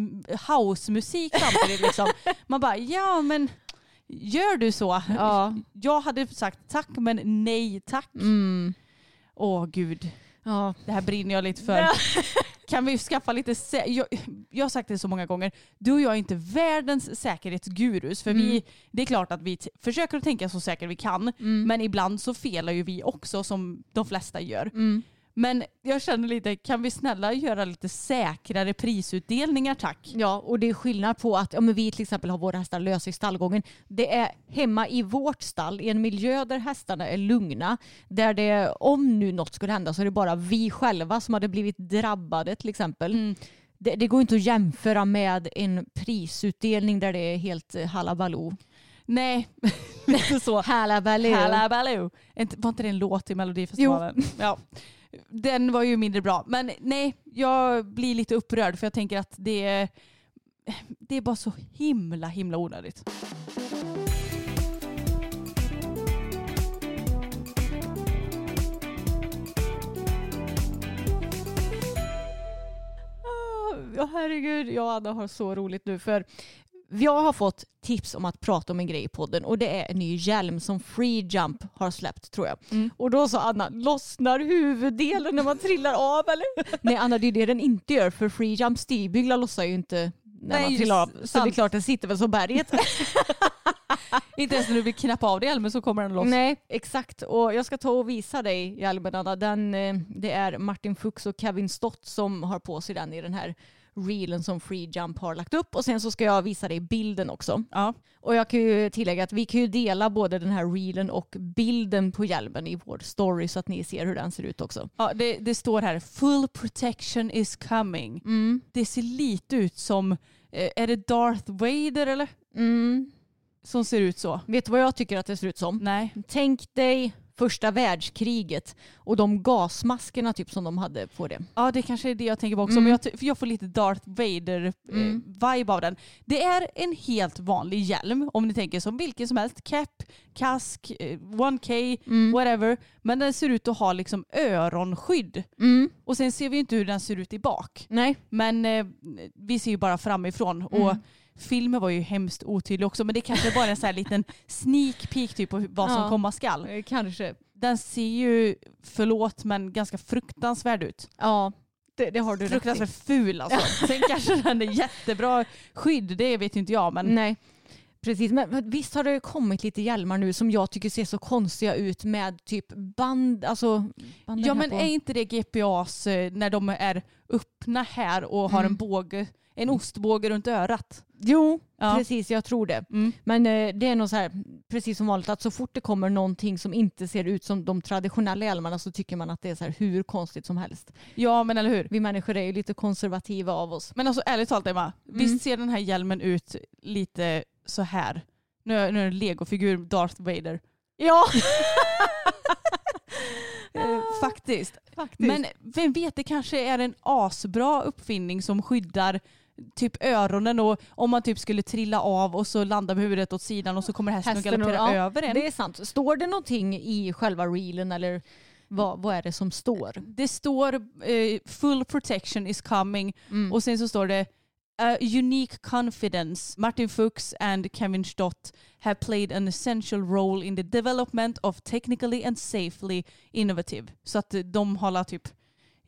housemusik samtidigt. Liksom. Man bara ja men gör du så? Ja. Jag hade sagt tack men nej tack. Mm. Åh gud. Ja. Det här brinner jag lite för. Kan vi skaffa lite... Sä- jag, jag har sagt det så många gånger. Du och jag är inte världens säkerhetsgurus. För vi, det är klart att vi t- försöker att tänka så säkert vi kan. Men ibland så felar ju vi också som de flesta gör. Men jag känner lite, kan vi snälla göra lite säkrare prisutdelningar tack? Ja, och det är skillnad på att ja, men vi till exempel har våra hästar lösa i stallgången. Det är hemma i vårt stall, i en miljö där hästarna är lugna. Där det, om nu något skulle hända så är det bara vi själva som hade blivit drabbade till exempel. Det, det går inte att jämföra med en prisutdelning där det är helt eh, halabaloo. Nej, lite så. Halabaloo. Halabaloo. Inte- Var inte det en låt i Melodifestivalen? Ja. Den var ju mindre bra. Men nej, jag blir lite upprörd för jag tänker att det är, det är bara så himla himla onödigt. Ah, ja herregud, jag och Anna har så roligt nu för jag har fått tips om att prata om en grej i podden och det är en ny hjälm som Free Jump har släppt tror jag. Mm. Och då sa Anna, lossnar huvuddelen när man trillar av eller? Nej Anna det är det den inte gör för Free Jump stigbyglar lossar ju inte när Nej, man trillar av. Så sant. det är klart den sitter väl som berget. Inte ens när du vill knappa av dig hjälmen så kommer den loss. Nej exakt och jag ska ta och visa dig hjälmen Anna. Den, eh, det är Martin Fuchs och Kevin Stott som har på sig den i den här reelen som Free Jump har lagt upp och sen så ska jag visa dig bilden också. Ja. Och jag kan ju tillägga att vi kan ju dela både den här reelen och bilden på hjälmen i vår story så att ni ser hur den ser ut också. Ja, det, det står här full protection is coming. Mm. Det ser lite ut som, eh, är det Darth Vader eller? Mm. Som ser ut så. Vet du vad jag tycker att det ser ut som? Nej. Tänk dig första världskriget och de gasmaskerna typ som de hade på det. Ja det kanske är det jag tänker på också. Mm. Men jag, för jag får lite Darth Vader-vibe av den. Det är en helt vanlig hjälm om ni tänker som vilken som helst. Cap, kask, eh, 1K, Mm. whatever. Men den ser ut att ha liksom öronskydd. Mm. Och sen ser vi inte hur den ser ut i bak. Nej. Men eh, vi ser ju bara framifrån. Och Mm. Filmen var ju hemskt otydlig också. Men det kanske bara är en sån här liten sneak peek typ på vad som Ja. komma skall. Eh, Kanske. Den ser ju, förlåt men ganska fruktansvärd ut. Ja. Det, det har du fruktansvärt ful alltså. Sen kanske den är jättebra skydd, det vet inte jag men Nej. Precis, men visst har det kommit lite hjälmar nu som jag tycker ser så konstiga ut med typ band, alltså Ja men på. är inte det GPAs eh, när de är öppna här och har en båge, en ostbåge runt örat? Jo, Ja. precis jag tror det. Mm. Men eh, det är nog så här, precis som vanligt, att så fort det kommer någonting som inte ser ut som de traditionella hjälmarna så tycker man att det är så här hur konstigt som helst. Ja men eller hur? Vi människor är ju lite konservativa av oss. Men alltså ärligt talat Emma, Mm. visst ser den här hjälmen ut lite så här? Nu är, nu är det en legofigur Darth Vader. Ja, Eh, faktiskt. faktiskt. Men vem vet, det kanske är en asbra uppfinning som skyddar typ öronen och om man typ skulle trilla av och så landar med huvudet åt sidan och så kommer hästen, Hästen och- galoppera ja, över en. det är sant. Står det någonting i själva reelen eller vad, vad är det som står? Det står eh, full protection is coming Mm. och sen så står det "A unique confidence. Martin Fuchs and Kevin Stott have played an essential role in the development of technically and safely innovative. Så att de har typ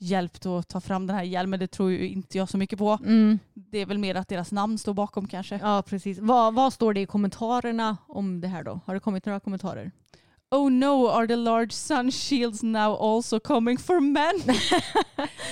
hjälpt att ta fram den här hjälmen. Det tror ju inte jag så mycket på. Mm. Det är väl mer att deras namn står bakom kanske. Ja, precis. Vad, vad står det i kommentarerna om det här då? Har det kommit några kommentarer? Oh no, are the large sun shields now also coming for men?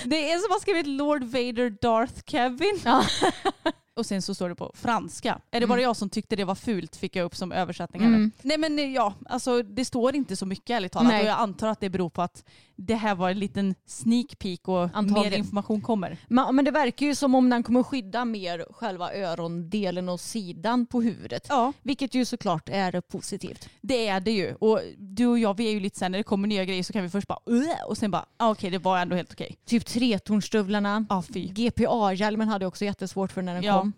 det är som att skrivit Lord Vader Darth Kevin. Ja. Och sen så står det på franska. Är det bara jag som tyckte det var fult fick jag upp som översättning. Mm. Nej men eh, ja, alltså det står inte så mycket ärligt talat. Nej. Och jag antar att det beror på att det här var en liten sneak peek och mer Antagligen. information kommer. Men, men det verkar ju som om den kommer skydda mer själva örondelen och sidan på huvudet. Ja, Vilket ju såklart är positivt. det är det ju. Och du och jag, vi är ju lite sen när det kommer nya grejer så kan vi först bara och sen bara, ah, okej det var ändå helt okej. Typ tretornstövlarna. Fy. GPA-hjälmen hade jag också jättesvårt för när den Ja. kom.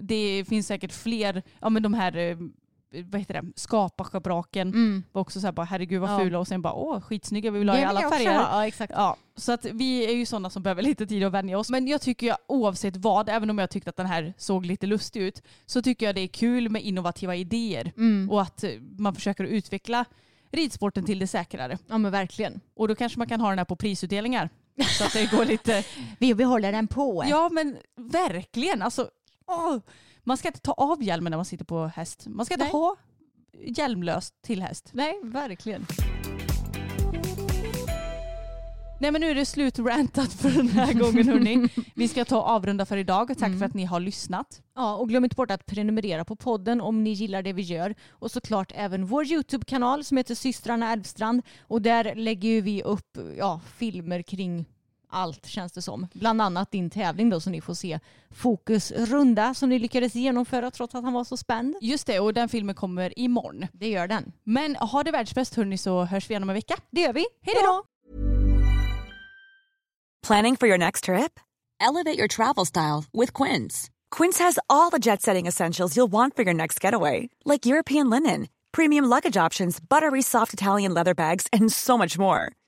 Det finns säkert fler, ja men de här, eh, vad heter det, skapaschabraken Mm. var också så här bara herregud vad Ja. fula och sen bara åh skitsnygga vi vill ha i alla jag färger. Ja, exakt. Ja, så att vi är ju sådana som behöver lite tid att vänja oss. Men jag tycker ju oavsett vad, även om jag tyckte att den här såg lite lustig ut, så tycker jag det är kul med innovativa idéer Mm. och att eh, man försöker utveckla ridsporten till det säkrare. Ja men verkligen. Och då kanske man kan ha den här på prisutdelningar. Så att det går lite... Vi behåller den på. Ja men verkligen. Alltså, åh. Man ska inte ta av hjälmen när man sitter på häst. Man ska inte Nej. ha hjälmlöst till häst. Nej, verkligen. Nej men nu är det slutrantat för den här gången hörni. Vi ska ta och avrunda för idag. Tack Mm. för att ni har lyssnat. Ja, och glöm inte bort att prenumerera på podden om ni gillar det vi gör. Och såklart även vår YouTube-kanal som heter Systrarna Älvstrand. Och där lägger vi upp ja, filmer kring allt känns det som. Bland annat din tävling då som ni får se. Fokusrunda som ni lyckades genomföra trots att han var så spänd. Just det, och den filmen kommer imorgon. Det gör den. Men ha det världsbäst hörni så hörs vi igen om en vecka. Det gör vi. Hej då! Planning for your next trip? Elevate your travel style with Quince. Quince has all the jet setting essentials you'll want for your next getaway, like European linen, premium luggage options, buttery soft Italian leather bags, and so much more.